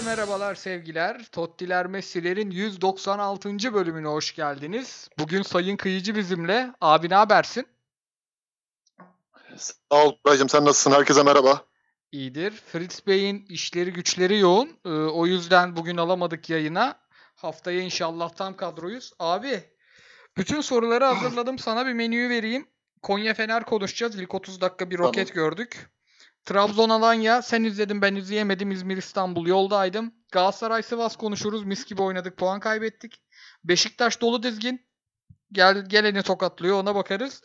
Herkese merhabalar sevgiler. Tottiler Messi'lerin 196. bölümüne hoş geldiniz. Bugün Sayın Kıyıcı bizimle. Abi ne habersin? Sağ ol Buracığım sen nasılsın? Herkese merhaba. İyidir. Fritz Bey'in işleri güçleri yoğun. Ee, o yüzden bugün alamadık yayına. Haftaya inşallah tam kadroyuz. Abi bütün soruları hazırladım. Sana bir menüyü vereyim. Konya Fener konuşacağız. İlk 30 dakika bir Tamam. roket gördük. Trabzon Alanya sen izledin ben izleyemedim. İzmir İstanbul yoldaydım. Galatasaray Sivas konuşuruz. Mis gibi oynadık puan kaybettik. Beşiktaş dolu dizgin. Gel, geleni tokatlıyor ona bakarız.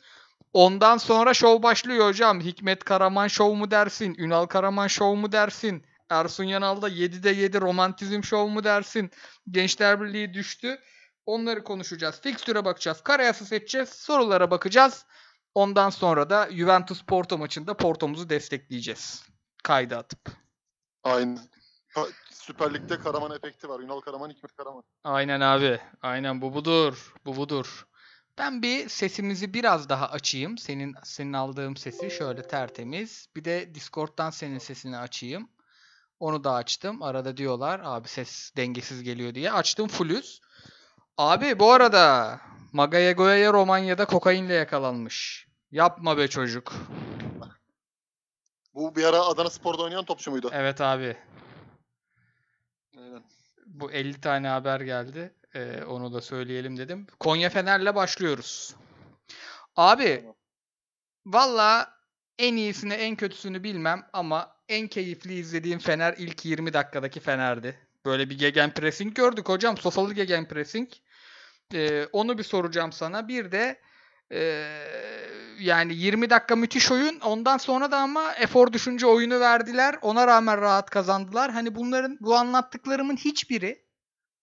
Ondan sonra şov başlıyor hocam. Hikmet Karaman şov mu dersin? Ünal Karaman şov mu dersin? Ersun Yanal'da 7'de 7 romantizm şov mu dersin? Gençler Birliği düştü. Onları konuşacağız. Fikstüre bakacağız. Karayası seçeceğiz. Sorulara bakacağız. Ondan sonra da Juventus Porto maçında Porto'muzu destekleyeceğiz. Kayda atıp. Aynen. Süper Lig'de Karaman efekti var. Ünal Karaman, Hikmet Karaman. Aynen abi. Aynen bu budur. Bu budur. Ben bir sesimizi biraz daha açayım. Senin senin aldığım sesi şöyle tertemiz. Bir de Discord'dan senin sesini açayım. Onu da açtım. Arada diyorlar abi ses dengesiz geliyor diye. Açtım fullüz. Abi bu arada Magaye Goya'ya Romanya'da kokainle yakalanmış. Yapma be çocuk. Bu bir ara Adana Spor'da oynayan topçu muydu? Evet abi. Aynen. Bu 50 tane haber geldi. Ee, onu da söyleyelim dedim. Konya Fener'le başlıyoruz. Abi Tamam. valla en iyisini en kötüsünü bilmem ama en keyifli izlediğim Fener ilk 20 dakikadaki Fener'di. Böyle bir gegenpressing gördük hocam. Sosalı gegenpressing. Ee, onu bir soracağım sana. Bir de ee, yani 20 dakika müthiş oyun. Ondan sonra da ama efor düşünce oyunu verdiler. Ona rağmen rahat kazandılar. Hani bunların bu anlattıklarımın hiçbiri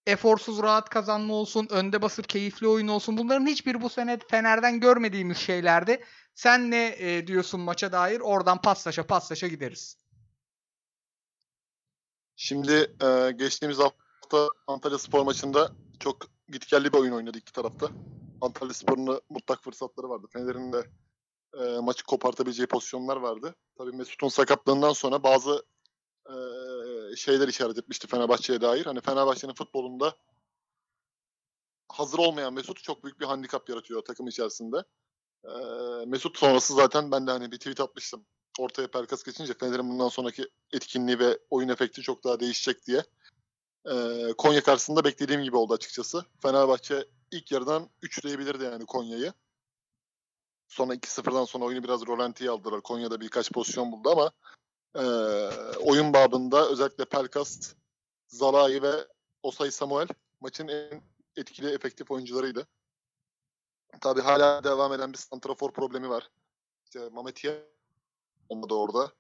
eforsuz rahat kazanma olsun, önde basıp keyifli oyun olsun. Bunların hiçbiri bu sene Fener'den görmediğimiz şeylerdi. Sen ne e, diyorsun maça dair? Oradan paslaşa paslaşa gideriz. Şimdi e, geçtiğimiz hafta Antalya Spor maçında çok gitgelli bir oyun oynadı iki tarafta. Antalya Spor'un mutlak fırsatları vardı. Fener'in de e, maçı kopartabileceği pozisyonlar vardı. Tabii Mesut'un sakatlığından sonra bazı e, şeyler işaret etmişti Fenerbahçe'ye dair. Hani Fenerbahçe'nin futbolunda hazır olmayan Mesut çok büyük bir handikap yaratıyor takım içerisinde. E, Mesut sonrası zaten ben de hani bir tweet atmıştım. Ortaya Pelkas geçince Fener'in bundan sonraki etkinliği ve oyun efekti çok daha değişecek diye. E, Konya karşısında beklediğim gibi oldu açıkçası. Fenerbahçe ilk yarıdan üçleyebilirdi yani Konya'yı. Sonra 2-0'dan sonra oyunu biraz rolantiye aldılar. Konya'da birkaç pozisyon buldu ama e, oyun babında özellikle Pelkas, Zalai ve Osay Samuel maçın en etkili, efektif oyuncularıydı. Tabii hala devam eden bir santrafor problemi var. İşte Mamet Yam olmadı orada.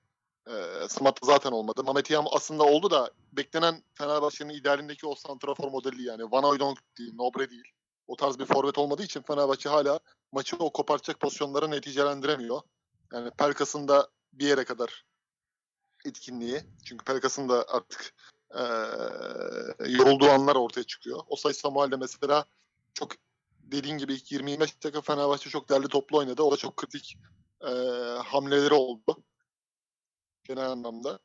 E, Smat zaten olmadı. Mamet Yam aslında oldu da beklenen Fenerbahçe'nin idealindeki o santrafor modeli yani Van Hooijdonk değil, Nobre değil. O tarz bir forvet olmadığı için Fenerbahçe hala maçı o kopartacak pozisyonlara neticelendiremiyor. Yani Pelkas'ın da bir yere kadar etkinliği. Çünkü Pelkas'ın da artık eee yorulduğu anlar ortaya çıkıyor. O sayı Samuel'de mesela çok dediğin gibi ilk 20-25 dakika Fenerbahçe çok derli toplu oynadı. O da çok kritik eee, hamleleri oldu. Genel anlamda.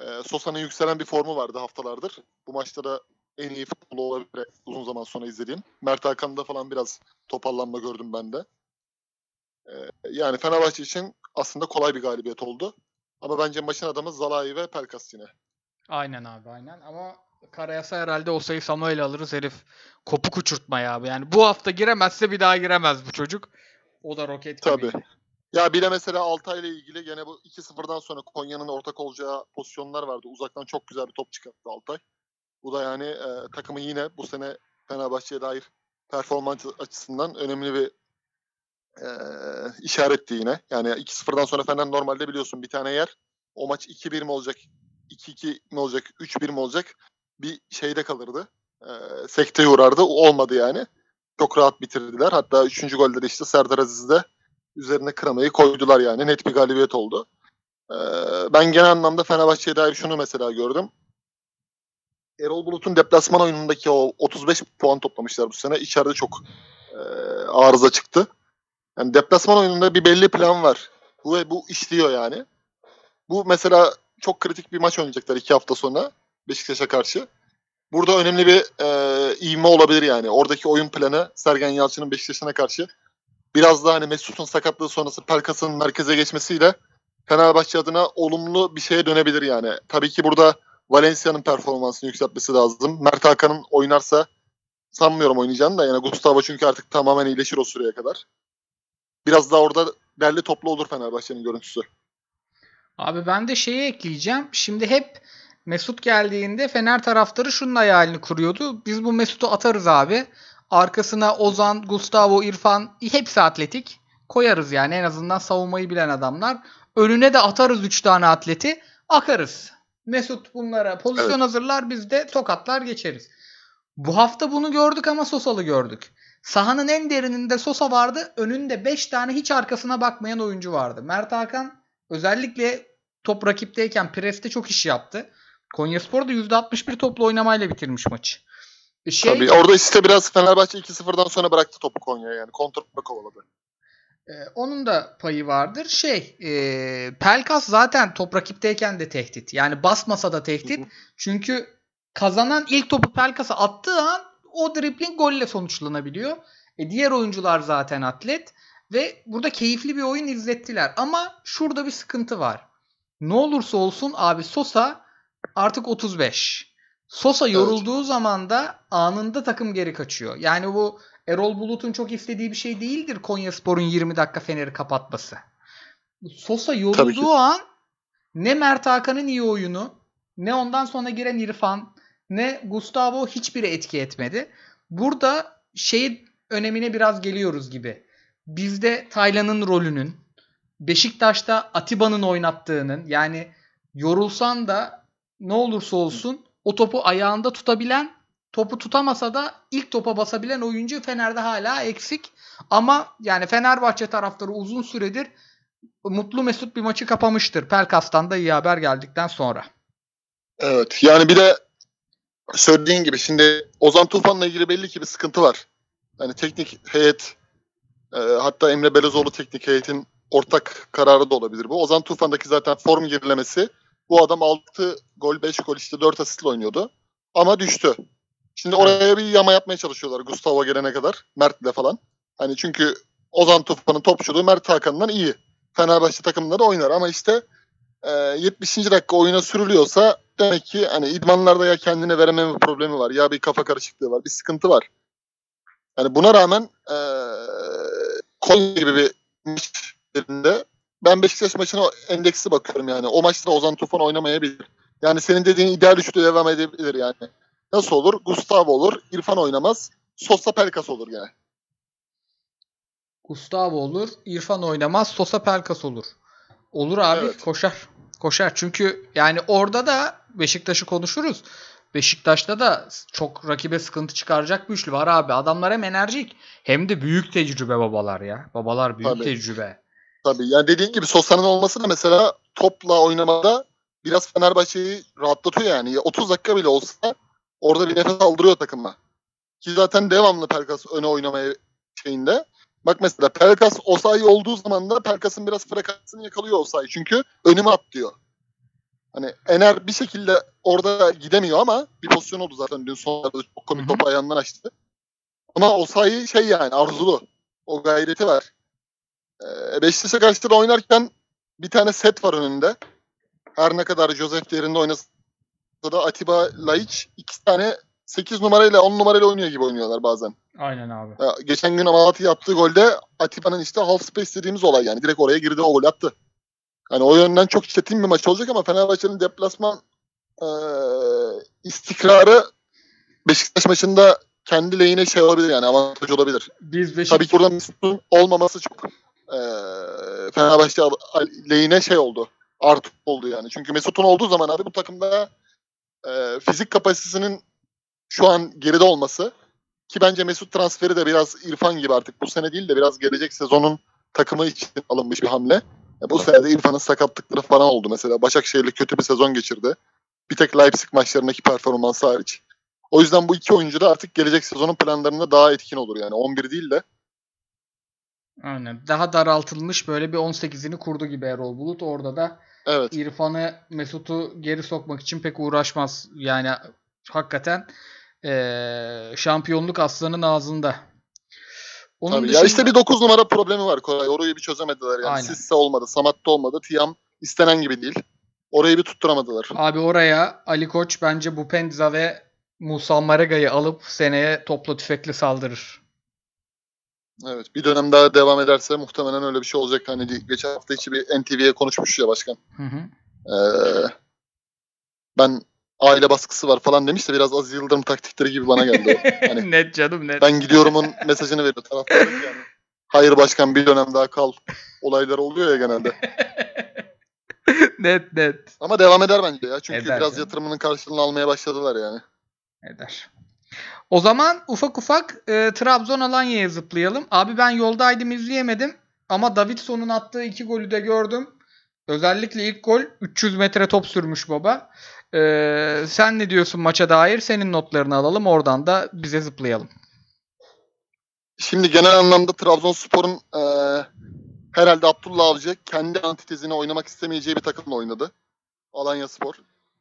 Eee Sosa'nın yükselen bir formu vardı haftalardır. Bu maçta da en iyi futbolu olabilir uzun zaman sonra izlediğim. Mert Hakan'da falan biraz toparlanma gördüm ben de. Eee, yani Fenerbahçe için aslında kolay bir galibiyet oldu. Ama bence maçın adamı Zalai ve Pelkas yine. Aynen abi aynen ama Karayasa herhalde o sayı Samuel alırız herif. Kopuk uçurtma abi. Yani bu hafta giremezse bir daha giremez bu çocuk. O da roket gibi. Tabii. Ya bir de mesela Altay ile ilgili gene bu 2-0'dan sonra Konya'nın ortak olacağı pozisyonlar vardı. Uzaktan çok güzel bir top çıkarttı Altay. Bu da yani e, takımın yine bu sene Fenerbahçe'ye dair performans açısından önemli bir e, işaretti yine. Yani 2-0'dan sonra Fener normalde biliyorsun bir tane yer. O maç 2-1 mi olacak, 2-2 mi olacak, 3-1 mi olacak bir şeyde kalırdı. E, sekteye uğrardı. Olmadı yani. Çok rahat bitirdiler. Hatta 3. golde de işte Serdar Aziz'de üzerine kıramayı koydular yani. Net bir galibiyet oldu. Ee, ben genel anlamda Fenerbahçe'ye dair şunu mesela gördüm. Erol Bulut'un deplasman oyunundaki o 35 puan toplamışlar bu sene. İçeride çok e, arıza çıktı. Yani deplasman oyununda bir belli plan var. Bu ve bu işliyor yani. Bu mesela çok kritik bir maç oynayacaklar iki hafta sonra. Beşiktaş'a karşı. Burada önemli bir e, ivme olabilir yani. Oradaki oyun planı Sergen Yalçın'ın Beşiktaş'ına karşı biraz daha hani Mesut'un sakatlığı sonrası Pelkas'ın merkeze geçmesiyle Fenerbahçe adına olumlu bir şeye dönebilir yani. Tabii ki burada Valencia'nın performansını yükseltmesi lazım. Mert Hakan'ın oynarsa sanmıyorum oynayacağını da yani Gustavo çünkü artık tamamen iyileşir o süreye kadar. Biraz daha orada derli toplu olur Fenerbahçe'nin görüntüsü. Abi ben de şeyi ekleyeceğim. Şimdi hep Mesut geldiğinde Fener taraftarı şunun hayalini kuruyordu. Biz bu Mesut'u atarız abi. Arkasına Ozan, Gustavo, İrfan hepsi atletik. Koyarız yani en azından savunmayı bilen adamlar. Önüne de atarız 3 tane atleti. Akarız. Mesut bunlara pozisyon Evet. hazırlar biz de tokatlar geçeriz. Bu hafta bunu gördük ama Sosalı gördük. Sahanın en derininde Sosa vardı. Önünde 5 tane hiç arkasına bakmayan oyuncu vardı. Mert Hakan özellikle top rakipteyken preste çok iş yaptı. Konyaspor da %61 toplu oynamayla bitirmiş maçı. Şey, Tabii orada işte biraz Fenerbahçe 2-0'dan sonra bıraktı topu Konya'ya yani. Kontra kovaladı. e, onun da payı vardır. Şey, e, Pelkas zaten top rakipteyken de tehdit. Yani basmasa da tehdit. Hı hı. Çünkü kazanan ilk topu Pelkas'a attığı an o dribbling golle sonuçlanabiliyor. E, diğer oyuncular zaten atlet ve burada keyifli bir oyun izlettiler. Ama şurada bir sıkıntı var. Ne olursa olsun abi Sosa artık 35. Sosa yorulduğu zaman da anında takım geri kaçıyor. Yani bu Erol Bulut'un çok istediği bir şey değildir Konyaspor'un 20 dakika Fener'i kapatması. Sosa yorulduğu an ne Mert Hakan'ın iyi oyunu ne ondan sonra giren İrfan ne Gustavo hiçbiri etki etmedi. Burada şey önemine biraz geliyoruz gibi. Bizde Taylan'ın rolünün, Beşiktaş'ta Atiba'nın oynattığının yani yorulsan da ne olursa olsun o topu ayağında tutabilen, topu tutamasa da ilk topa basabilen oyuncu Fener'de hala eksik. Ama yani Fenerbahçe taraftarı uzun süredir mutlu mesut bir maçı kapamıştır. Pelkas'tan da iyi haber geldikten sonra. Evet. Yani bir de söylediğin gibi şimdi Ozan Tufan'la ilgili belli ki bir sıkıntı var. Yani teknik heyet e, hatta Emre Belezoğlu teknik heyetin ortak kararı da olabilir bu. Ozan Tufan'daki zaten form gerilemesi bu adam 6 gol 5 gol işte 4 asistle oynuyordu. Ama düştü. Şimdi oraya bir yama yapmaya çalışıyorlar Gustavo gelene kadar. Mert'le falan. Hani çünkü Ozan Tufan'ın topçuluğu Mert Hakan'dan iyi. Fenerbahçe takımında da oynar ama işte e, 70. dakika oyuna sürülüyorsa demek ki hani idmanlarda ya kendine verememe problemi var ya bir kafa karışıklığı var bir sıkıntı var. Yani buna rağmen e, Konya gibi bir maçlarında ben Beşiktaş maçına endeksi bakıyorum yani. O maçta Ozan Tufan oynamayabilir. Yani senin dediğin ideal üçlü devam edebilir yani. Nasıl olur? Gustavo olur, İrfan oynamaz, Sosa Pelkas olur yani. Gustavo olur, İrfan oynamaz, Sosa Pelkas olur. Olur abi Evet. koşar. Koşar. Çünkü yani orada da Beşiktaş'ı konuşuruz. Beşiktaş'ta da çok rakibe sıkıntı çıkaracak bir üçlü var abi. Adamlar hem enerjik hem de büyük tecrübe babalar ya. Babalar büyük Tabii. tecrübe. Tabii yani dediğin gibi Sosa'nın olması da mesela topla oynamada biraz Fenerbahçe'yi rahatlatıyor yani. 30 dakika bile olsa orada bir nefes aldırıyor takıma. Ki zaten devamlı Pelkas öne oynamaya şeyinde. Bak mesela Pelkas Osayi olduğu zaman da Pelkas'ın biraz frekansını yakalıyor Osayi. Çünkü önüme at diyor. Hani Ener bir şekilde orada gidemiyor ama bir pozisyon oldu zaten dün sonlarda çok komik topu ayağından açtı. Ama Osayi şey yani arzulu. O gayreti var. Ee, Beşiktaş'a karşı da oynarken bir tane set var önünde. Her ne kadar Joseph yerinde oynasa da Atiba Laiç iki tane 8 numarayla 10 numarayla oynuyor gibi oynuyorlar bazen. Aynen abi. Ya, geçen gün Malatya yaptığı golde Atiba'nın işte half space dediğimiz olay yani. Direkt oraya girdi o gol attı. Yani o yönden çok çetin bir maç olacak ama Fenerbahçe'nin deplasman eee, istikrarı Beşiktaş maçında kendi lehine şey olabilir yani avantaj olabilir. Biz Tabii Beşiktaş ki burada Mesut'un olmaması çok eee Fenerbahçe lehine şey oldu. Artı oldu yani. Çünkü Mesut'un olduğu zaman abi bu takımda eee, fizik kapasitesinin şu an geride olması ki bence Mesut transferi de biraz İrfan gibi artık bu sene değil de biraz gelecek sezonun takımı için alınmış bir hamle. Ya bu sene de İrfan'ın sakatlıkları falan oldu mesela. Başakşehir'le kötü bir sezon geçirdi. Bir tek Leipzig maçlarındaki performansı hariç. O yüzden bu iki oyuncu da artık gelecek sezonun planlarında daha etkin olur yani. 11 değil de Aynen. Daha daraltılmış böyle bir 18'ini kurdu gibi Erol Bulut. Orada da Evet. İrfan'ı, Mesut'u geri sokmak için pek uğraşmaz. Yani hakikaten eee, şampiyonluk aslanın ağzında. Onun Tabii. Ya dışında- işte bir 9 numara problemi var Koray. Orayı bir çözemediler yani. Aynen. Sisse olmadı, Samat'ta olmadı. Tiam istenen gibi değil. Orayı bir tutturamadılar. Abi oraya Ali Koç bence bu Penza ve Musa Maraga'yı alıp seneye topla tüfekle saldırır. Evet. Bir dönem daha devam ederse muhtemelen öyle bir şey olacak. Hani geçen hafta içi bir NTV'ye konuşmuş ya başkan. Hı hı. Ee, ben aile baskısı var falan demiş de biraz Aziz Yıldırım taktikleri gibi bana geldi. Hani net canım net. ben gidiyorumun mesajını veriyor taraftarı yani. Hayır başkan bir dönem daha kal. Olayları oluyor ya genelde. net net Ama devam eder bence ya. Çünkü Eder biraz canım. yatırımının karşılığını almaya başladılar yani. eder. O zaman ufak ufak e, Trabzon Alanya'ya zıplayalım. Abi ben yoldaydım izleyemedim ama Davidson'un attığı iki golü de gördüm. Özellikle ilk gol 300 metre top sürmüş baba. E, sen ne diyorsun maça dair? Senin notlarını alalım oradan da bize zıplayalım. Şimdi genel anlamda Trabzonspor'un eee herhalde Abdullah Avcı kendi antitezine oynamak istemeyeceği bir takımla oynadı. Alanya Spor.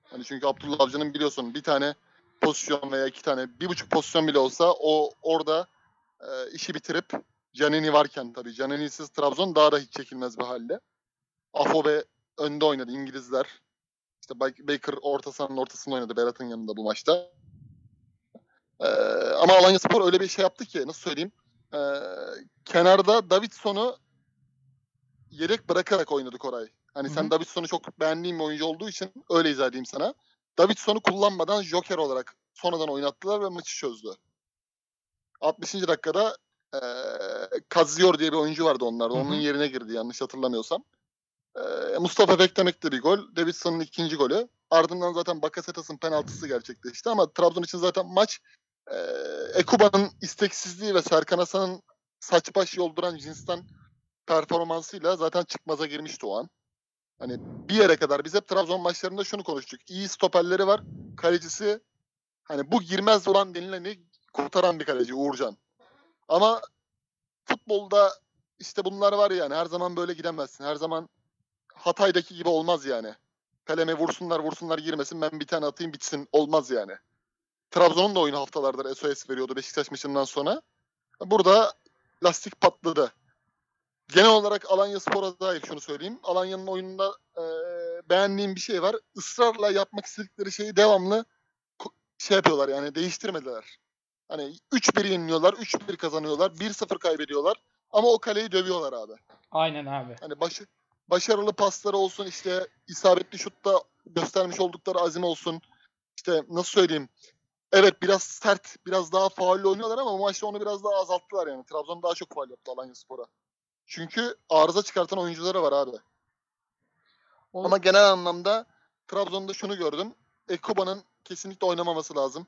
Hani çünkü Abdullah Avcı'nın biliyorsun bir tane pozisyon veya iki tane, bir buçuk pozisyon bile olsa o orada eee, işi bitirip Canini varken tabii. Canini'siz Trabzon daha da hiç çekilmez bir halde. Afobe önde oynadı İngilizler. İşte Baker orta sahanın ortasında oynadı Berat'ın yanında bu maçta. Eee, ama Alanya Spor öyle bir şey yaptı ki nasıl söyleyeyim? Ee, kenarda Davidson'u yedek bırakarak oynadı Koray. Hani sen. Davidson'u çok beğendiğin bir oyuncu olduğu için öyle izah edeyim sana. Davidson'u kullanmadan Joker olarak sonradan oynattılar ve maçı çözdü. 60. dakikada ee, Kaziyor diye bir oyuncu vardı onlarda. Onun yerine girdi yanlış hatırlamıyorsam. Ee, Mustafa Beklemek de bir gol. Davidson'un ikinci golü. Ardından zaten Bakasetas'ın penaltısı gerçekleşti ama Trabzon için zaten maç e, Ekuba'nın isteksizliği ve Serkan Hasan'ın saç baş yolduran cinsten performansıyla zaten çıkmaza girmişti o an. Hani bir yere kadar biz hep Trabzon maçlarında şunu konuştuk. İyi stoperleri var. Kalecisi hani bu girmez olan denileni kurtaran bir kaleci Uğurcan. Ama futbolda işte bunlar var yani. Her zaman böyle gidemezsin. Her zaman Hatay'daki gibi olmaz yani. Kaleme vursunlar vursunlar girmesin ben bir tane atayım bitsin. Olmaz yani. Trabzon'un da oyunu haftalardır SOS veriyordu Beşiktaş maçından sonra. Burada lastik patladı. Genel olarak Alanya Spor'a dair şunu söyleyeyim. Alanya'nın oyununda e, beğendiğim bir şey var. Israrla yapmak istedikleri şeyi devamlı şey yapıyorlar yani değiştirmediler. Hani 3-1 yeniliyorlar, 3-1 kazanıyorlar, 1-0 kaybediyorlar. Ama o kaleyi dövüyorlar abi. Aynen abi. Hani başı, başarılı pasları olsun işte isabetli şutta göstermiş oldukları azim olsun. İşte nasıl söyleyeyim? Evet biraz sert, biraz daha faulle oynuyorlar ama bu maçta onu biraz daha azalttılar yani. Trabzon daha çok faul yaptı Alanya Spor'a. Çünkü arıza çıkartan oyuncuları var abi. O- Ama genel anlamda Trabzon'da şunu gördüm. Ekuba'nın kesinlikle oynamaması lazım.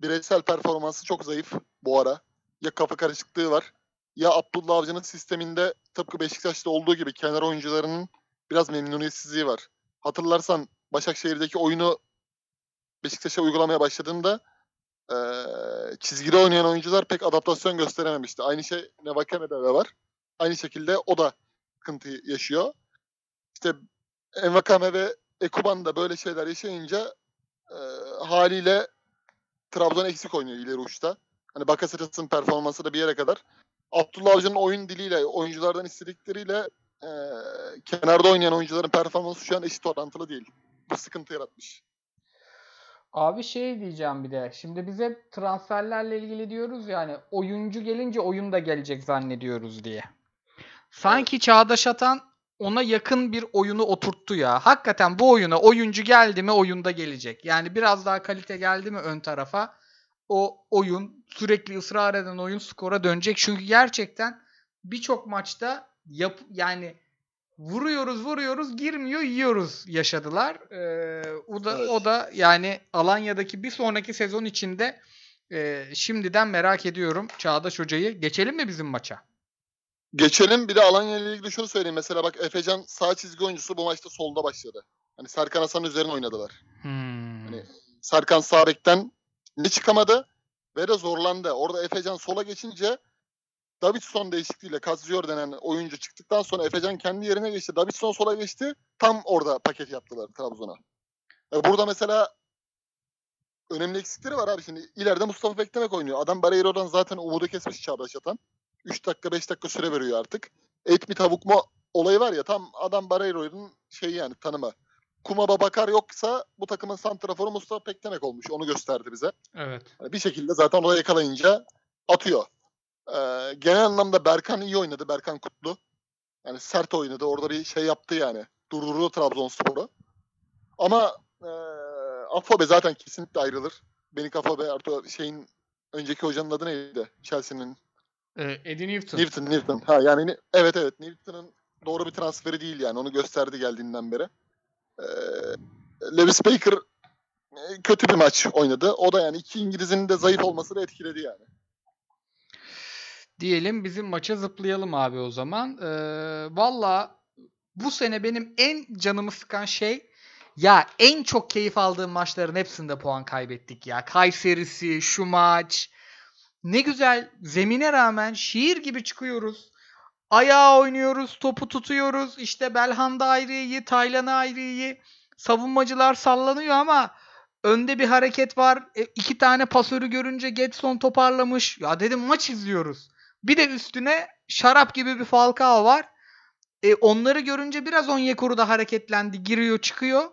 Bireysel performansı çok zayıf bu ara. Ya kafa karışıklığı var. Ya Abdullah Avcı'nın sisteminde tıpkı Beşiktaş'ta olduğu gibi kenar oyuncularının biraz memnuniyetsizliği var. Hatırlarsan Başakşehir'deki oyunu Beşiktaş'a uygulamaya başladığında eee çizgide oynayan oyuncular pek adaptasyon gösterememişti. Aynı şey Nevakeme'de de var. Aynı şekilde o da sıkıntı yaşıyor. İşte Envakame ve Ekuban da böyle şeyler yaşayınca eee, haliyle Trabzon eksik oynuyor ileri uçta. Hani Bakasetas'ın performansı da bir yere kadar. Abdullah Avcı'nın oyun diliyle, oyunculardan istedikleriyle eee, kenarda oynayan oyuncuların performansı şu an eşit orantılı değil. Bu sıkıntı yaratmış. Abi şey diyeceğim bir de. Şimdi biz hep transferlerle ilgili diyoruz yani oyuncu gelince oyun da gelecek zannediyoruz diye. Sanki Çağdaş Atan ona yakın bir oyunu oturttu ya. Hakikaten bu oyuna oyuncu geldi mi oyunda gelecek. Yani biraz daha kalite geldi mi ön tarafa o oyun sürekli ısrar eden oyun skora dönecek. Çünkü gerçekten birçok maçta yap yani vuruyoruz vuruyoruz girmiyor yiyoruz yaşadılar. Ee, o da Evet. o da yani Alanya'daki bir sonraki sezon içinde e, şimdiden merak ediyorum Çağdaş Hoca'yı. Geçelim mi bizim maça? Geçelim bir de Alanya ile ilgili şunu söyleyeyim. Mesela bak Efecan sağ çizgi oyuncusu bu maçta solda başladı. Hani Serkan Hasan'ın üzerine oynadılar. Hmm. Hani Serkan sağ bekten ne çıkamadı ve de zorlandı. Orada Efecan sola geçince Davidson değişikliğiyle Kaziyor denen oyuncu çıktıktan sonra Efecan kendi yerine geçti. Davidson sola geçti. Tam orada paket yaptılar Trabzon'a. E burada mesela önemli eksikleri var abi. Şimdi ileride Mustafa Beklemek oynuyor. Adam Barreiro'dan zaten umudu kesmiş Çağdaş Atan. 3 dakika 5 dakika süre veriyor artık. Et mi tavuk mu olayı var ya tam adam Barreiro'nun şeyi yani tanımı. Kumaba Bakar yoksa bu takımın santraforu Mustafa Peklemek olmuş. Onu gösterdi bize. Evet. Yani bir şekilde zaten oraya yakalayınca atıyor. Ee, genel anlamda Berkan iyi oynadı. Berkan Kutlu. Yani sert oynadı. Orada bir şey yaptı yani. Durdurdu Trabzonspor'u. Ama e, Afobe zaten kesinlikle ayrılır. Benik Afobe artı şeyin önceki hocanın adı neydi? Chelsea'nin Ee, Eddie Newton. Newton, Newton. Ha yani ni- evet evet Newton'ın doğru bir transferi değil yani. Onu gösterdi geldiğinden beri. Ee, Lewis Baker e, kötü bir maç oynadı. O da yani iki İngiliz'in de zayıf olmasını etkiledi yani. Diyelim bizim maça zıplayalım abi o zaman. Ee, Valla bu sene benim en canımı sıkan şey ya en çok keyif aldığım maçların hepsinde puan kaybettik ya. Kayseri'si, şu maç. Ne güzel zemine rağmen şiir gibi çıkıyoruz. Ayağa oynuyoruz, topu tutuyoruz. İşte Belhanda ayrı iyi, Taylan ayrı iyi. Savunmacılar sallanıyor ama önde bir hareket var. E, iki tane pasörü görünce Getson toparlamış. Ya dedim maç izliyoruz. Bir de üstüne şarap gibi bir Falcao var. E, onları görünce biraz Onyekuru da hareketlendi. Giriyor çıkıyor.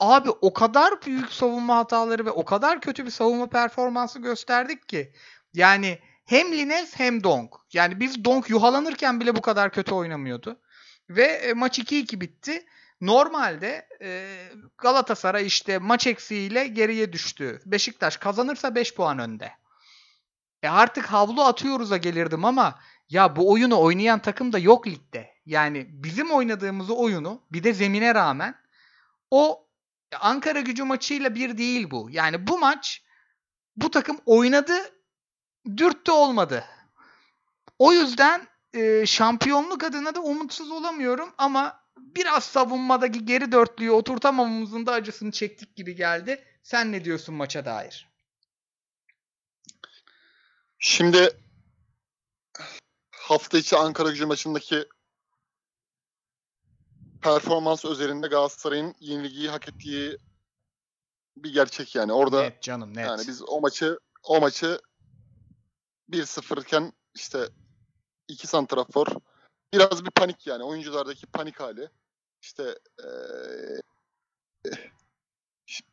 Abi o kadar büyük savunma hataları ve o kadar kötü bir savunma performansı gösterdik ki. Yani hem Lines hem Donk. Yani biz Donk yuhalanırken bile bu kadar kötü oynamıyordu. Ve e, maç 2-2 bitti. Normalde e, Galatasaray işte maç eksiğiyle geriye düştü. Beşiktaş kazanırsa 5 puan önde. E artık havlu atıyoruz'a gelirdim ama ya bu oyunu oynayan takım da yok ligde. Yani bizim oynadığımız oyunu bir de zemine rağmen o Ankara gücü maçıyla bir değil bu. Yani bu maç bu takım oynadı dürttü olmadı. O yüzden e, şampiyonluk adına da umutsuz olamıyorum ama biraz savunmadaki geri dörtlüyü oturtamamamızın da acısını çektik gibi geldi. Sen ne diyorsun maça dair? Şimdi hafta içi Ankara gücü maçındaki performans üzerinde Galatasaray'ın yenilgiyi hak ettiği bir gerçek yani. Orada Net canım net. yani biz o maçı o maçı 1-0 iken işte iki santrafor biraz bir panik yani oyunculardaki panik hali. İşte eee,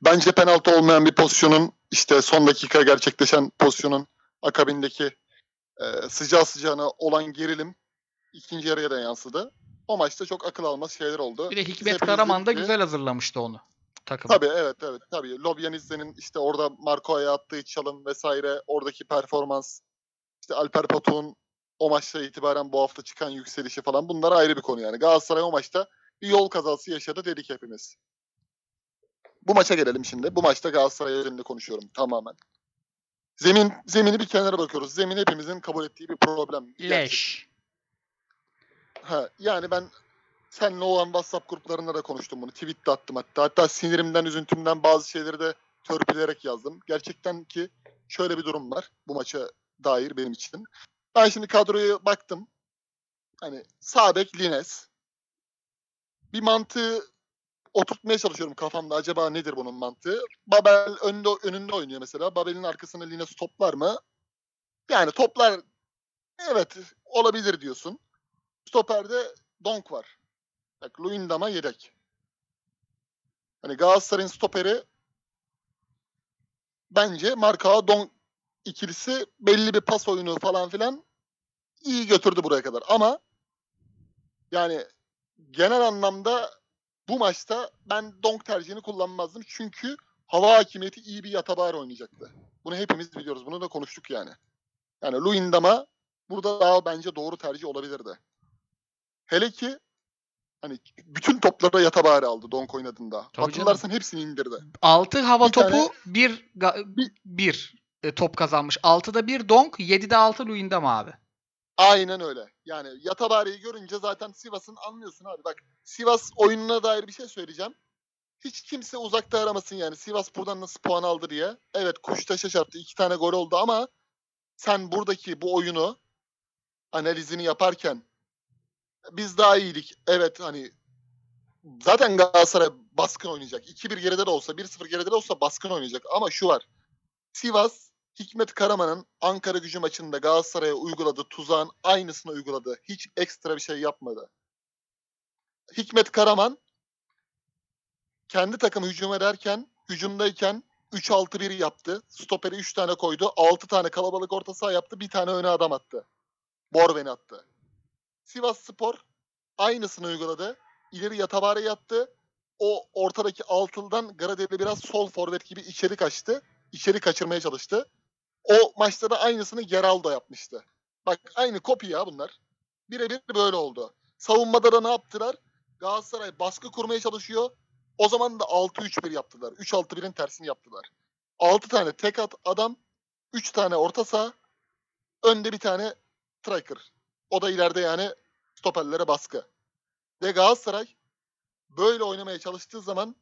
bence penaltı olmayan bir pozisyonun işte son dakika gerçekleşen pozisyonun akabindeki eee sıcağı sıcağına olan gerilim ikinci yarıya da yansıdı. O maçta çok akıl almaz şeyler oldu. Bir de Hikmet hepimiz Karaman da güzel hazırlamıştı onu. Takım. Tabii evet evet tabii. Lobyanizde'nin işte orada Marco'ya attığı çalım vesaire oradaki performans işte Alper Potuk'un o maçta itibaren bu hafta çıkan yükselişi falan bunlar ayrı bir konu yani. Galatasaray o maçta bir yol kazası yaşadı dedik hepimiz. Bu maça gelelim şimdi. Bu maçta Galatasaray üzerinde konuşuyorum tamamen. Zemin zemini bir kenara bakıyoruz. Zemin hepimizin kabul ettiği bir problem. gerçek. Leş. Ha, yani ben seninle olan WhatsApp gruplarında da konuştum bunu. Tweet de attım hatta. Hatta sinirimden, üzüntümden bazı şeyleri de törpüleyerek yazdım. Gerçekten ki şöyle bir durum var bu maça dair benim için. Ben şimdi kadroya baktım. Hani sağ bek Lines. Bir mantığı oturtmaya çalışıyorum kafamda. Acaba nedir bunun mantığı? Babel önünde, önünde oynuyor mesela. Babel'in arkasına Lines toplar mı? Yani toplar evet olabilir diyorsun. Stoper'de Donk var. Bak Luyendam'a yedek. Hani Galatasaray'ın stoperi bence Marka Donk ikilisi belli bir pas oyunu falan filan iyi götürdü buraya kadar. Ama yani genel anlamda bu maçta ben Donk tercihini kullanmazdım. Çünkü hava hakimiyeti iyi bir yatabar oynayacaktı. Bunu hepimiz biliyoruz. Bunu da konuştuk yani. Yani Luyendam'a burada daha bence doğru tercih olabilirdi. Hele ki hani bütün toplara yatabari aldı Donk oynadığında. Tabii Hatırlarsan hepsini indirdi. 6 hava Bir topu tane- 1 Bir- 1 e, top kazanmış. 6'da 1 Donk, 7'de 6 Luyendam abi. Aynen öyle. Yani Yatabari'yi görünce zaten Sivas'ın anlıyorsun abi. Bak Sivas oyununa dair bir şey söyleyeceğim. Hiç kimse uzakta aramasın yani. Sivas buradan nasıl puan aldı diye. Evet Kuştaş'a çarptı. iki tane gol oldu ama sen buradaki bu oyunu analizini yaparken biz daha iyiydik. Evet hani zaten Galatasaray baskın oynayacak. 2-1 geride de olsa, 1-0 geride de olsa baskın oynayacak. Ama şu var. Sivas, Hikmet Karaman'ın Ankara gücü maçında Galatasaray'a uyguladığı tuzağın aynısını uyguladı. Hiç ekstra bir şey yapmadı. Hikmet Karaman kendi takımı hücum ederken, hücumdayken 3-6-1 yaptı. Stoperi 3 tane koydu. 6 tane kalabalık orta saha yaptı. Bir tane öne adam attı. Borven'i attı. Sivas Spor aynısını uyguladı. İleri yatabare yattı. O ortadaki altıldan Gradeli biraz sol forvet gibi içeri kaçtı. İçeri kaçırmaya çalıştı. O maçta da aynısını Geraldo yapmıştı. Bak aynı kopya ya bunlar. Birebir böyle oldu. Savunmada da ne yaptılar? Galatasaray baskı kurmaya çalışıyor. O zaman da 6-3-1 yaptılar. 3-6-1'in tersini yaptılar. 6 tane tek at adam, 3 tane orta saha, önde bir tane striker. O da ileride yani stoperlere baskı. Ve Galatasaray böyle oynamaya çalıştığı zaman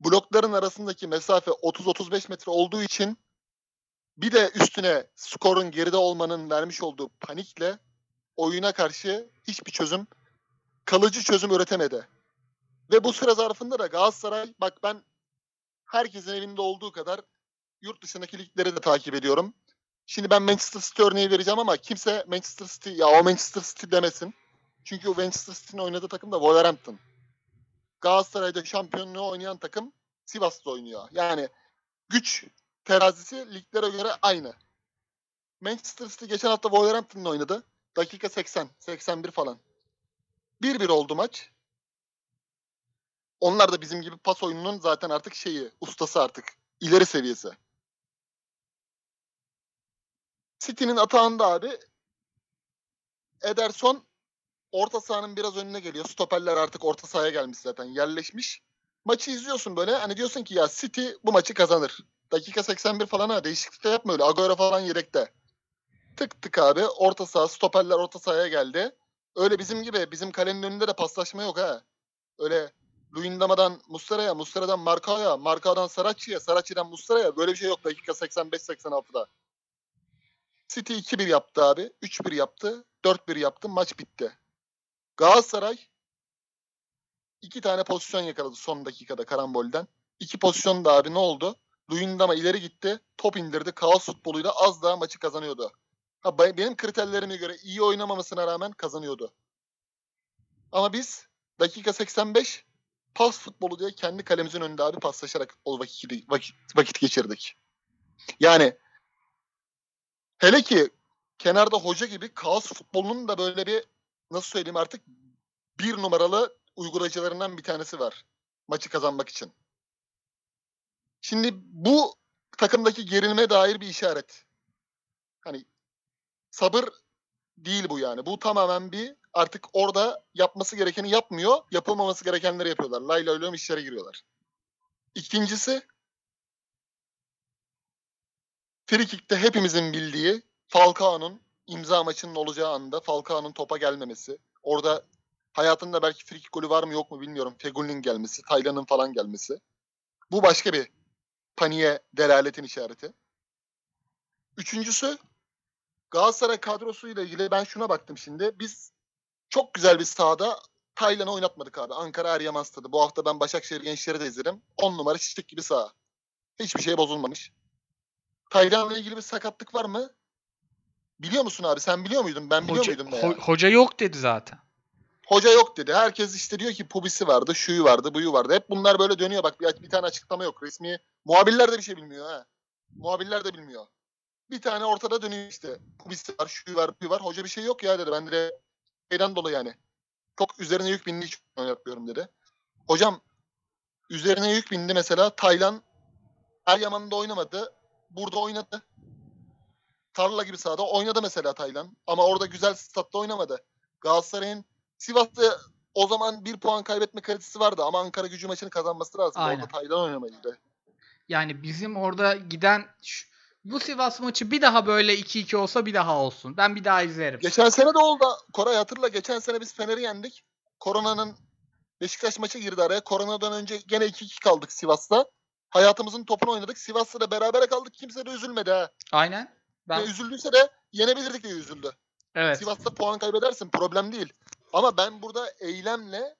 blokların arasındaki mesafe 30-35 metre olduğu için bir de üstüne skorun geride olmanın vermiş olduğu panikle oyuna karşı hiçbir çözüm, kalıcı çözüm üretemedi. Ve bu süre zarfında da Galatasaray, bak ben herkesin evinde olduğu kadar yurt dışındaki ligleri de takip ediyorum. Şimdi ben Manchester City örneği vereceğim ama kimse Manchester City ya o Manchester City demesin. Çünkü o Manchester City'nin oynadığı takım da Wolverhampton. Galatasaray'da şampiyonluğu oynayan takım Sivas'ta oynuyor. Yani güç terazisi liglere göre aynı. Manchester City geçen hafta Wolverhampton'la oynadı. Dakika 80, 81 falan. 1-1 oldu maç. Onlar da bizim gibi pas oyununun zaten artık şeyi, ustası artık. ileri seviyesi. City'nin atağında abi Ederson orta sahanın biraz önüne geliyor. Stoperler artık orta sahaya gelmiş zaten. Yerleşmiş. Maçı izliyorsun böyle. Hani diyorsun ki ya City bu maçı kazanır. Dakika 81 falan ha değişiklik de yapma öyle. Agüero falan yedekte. Tık tık abi. Orta saha, stoperler orta sahaya geldi. Öyle bizim gibi bizim kalenin önünde de paslaşma yok ha. Öyle Luyendama'dan Muslera'ya, Muslera'dan Markao'ya, Markao'dan Saracchi'ye, Saracchi'den Muslera'ya böyle bir şey yok dakika 85-86'da. City 2-1 yaptı abi. 3-1 yaptı. 4-1 yaptı. Maç bitti. Galatasaray iki tane pozisyon yakaladı son dakikada karambolden. İki pozisyon da abi ne oldu? Luyendama ileri gitti. Top indirdi. Kaos futboluyla az daha maçı kazanıyordu. Ha, be- benim kriterlerime göre iyi oynamamasına rağmen kazanıyordu. Ama biz dakika 85 pas futbolu diye kendi kalemizin önünde abi paslaşarak o vakit, vakit, vakit geçirdik. Yani hele ki kenarda hoca gibi kaos futbolunun da böyle bir nasıl söyleyeyim artık bir numaralı uygulayıcılarından bir tanesi var. Maçı kazanmak için. Şimdi bu takımdaki gerilime dair bir işaret. Hani sabır değil bu yani. Bu tamamen bir artık orada yapması gerekeni yapmıyor, yapılmaması gerekenleri yapıyorlar. Layla ölüm işlere giriyorlar. İkincisi Frikik'te hepimizin bildiği Falcao'nun imza maçının olacağı anda Falcao'nun topa gelmemesi. Orada hayatında belki frikik golü var mı yok mu bilmiyorum. Fegül'ün gelmesi, Taylan'ın falan gelmesi. Bu başka bir paniğe delaletin işareti. Üçüncüsü Galatasaray kadrosuyla ilgili ben şuna baktım şimdi. Biz çok güzel bir sahada Taylan'ı oynatmadık abi. Ankara Eryaman Stadı. Bu hafta ben Başakşehir Gençleri de izledim. 10 numara çiçek gibi saha. Hiçbir şey bozulmamış. Taylan'la ilgili bir sakatlık var mı? Biliyor musun abi? Sen biliyor muydun? Ben biliyor Hoca, muydum? ho- hoca yok dedi zaten. Hoca yok dedi. Herkes işte diyor ki Pubisi vardı, şuyu vardı, buyu vardı. Hep bunlar böyle dönüyor. Bak bir, bir tane açıklama yok. Resmi muhabirler de bir şey bilmiyor ha. Muhabirler de bilmiyor. Bir tane ortada dönüyor işte. Pubisi var, şuyu var, buyu var. Hoca bir şey yok ya dedi. Ben de şeyden dolayı yani. Çok üzerine yük bindiği için oynatmıyorum dedi. Hocam üzerine yük bindi mesela. Taylan Eryaman'da oynamadı. Burada oynadı. Tarla gibi sahada oynadı mesela Taylan. Ama orada güzel statta oynamadı. Galatasaray'ın Sivas'ta o zaman bir puan kaybetme kalitesi vardı ama Ankara gücü maçını kazanması lazım. Aynen. Orada Taylan oynamalıydı. Yani bizim orada giden şu- bu Sivas maçı bir daha böyle 2-2 olsa bir daha olsun. Ben bir daha izlerim. Geçen sene de oldu. Koray hatırla geçen sene biz Fener'i yendik. Koronanın Beşiktaş maçı girdi araya. Koronadan önce gene 2-2 kaldık Sivas'ta. Hayatımızın topunu oynadık. Sivas'ta da berabere kaldık. Kimse de üzülmedi ha. Aynen. Ben üzüldüyse de yenebilirdik diye üzüldü. Evet. Sivas'ta puan kaybedersin problem değil. Ama ben burada eylemle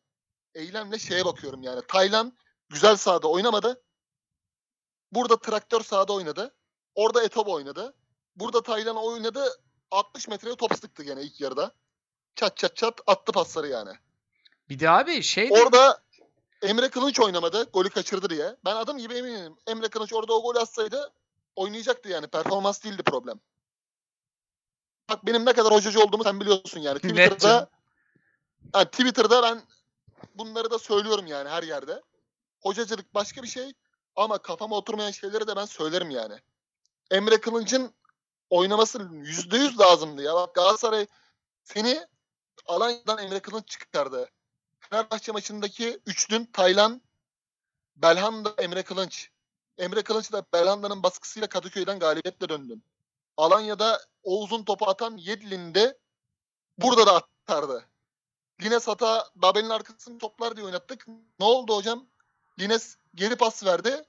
eylemle şeye bakıyorum yani. Taylan güzel sahada oynamadı. Burada traktör sahada oynadı. Orada Etobo oynadı. Burada Taylan oynadı. 60 metreye top sıktı gene ilk yarıda. Çat çat çat attı pasları yani. Bir de abi şey de- Orada Emre Kılıç oynamadı. Golü kaçırdı diye. Ben adım gibi eminim. Emre Kılıç orada o golü atsaydı oynayacaktı yani. Performans değildi problem. Bak benim ne kadar hocacı olduğumu sen biliyorsun yani. Twitter'da ha, Twitter'da ben bunları da söylüyorum yani her yerde. Hocacılık başka bir şey ama kafama oturmayan şeyleri de ben söylerim yani. Emre Kılınç'ın oynaması %100 lazımdı ya. Bak Galatasaray seni Alanya'dan Emre Kılınç çıkardı. Fenerbahçe maçındaki üçlün Taylan, Belhanda, Emre Kılınç. Emre Kılınç da Belhanda'nın baskısıyla Kadıköy'den galibiyetle döndün. Alanya'da o uzun topu atan Yedlin'de burada da atardı. Lines hata Babel'in arkasını toplar diye oynattık. Ne oldu hocam? Lines geri pas verdi.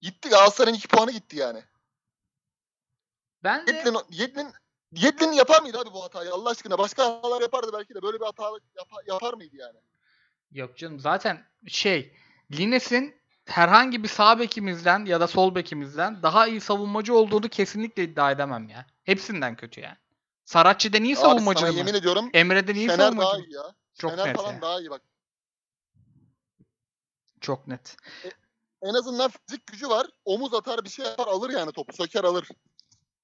Gitti Galatasaray'ın iki puanı gitti yani. ben de Yedlin, Yedlin, Yedlin yapar mıydı abi bu hatayı Allah aşkına? Başka hatalar yapardı belki de. Böyle bir hata yapa- yapar mıydı yani? Yok canım zaten şey Lines'in herhangi bir sağ bekimizden ya da sol bekimizden daha iyi savunmacı olduğunu kesinlikle iddia edemem ya. Hepsinden kötü yani. Saratçı'da iyi savunmacı mı? yemin ediyorum Emre'den iyi daha savunmacı mı? iyi ya. Çok Fener net falan ya. daha iyi bak. Çok net. En azından fizik gücü var. Omuz atar bir şey yapar alır yani topu. Söker alır.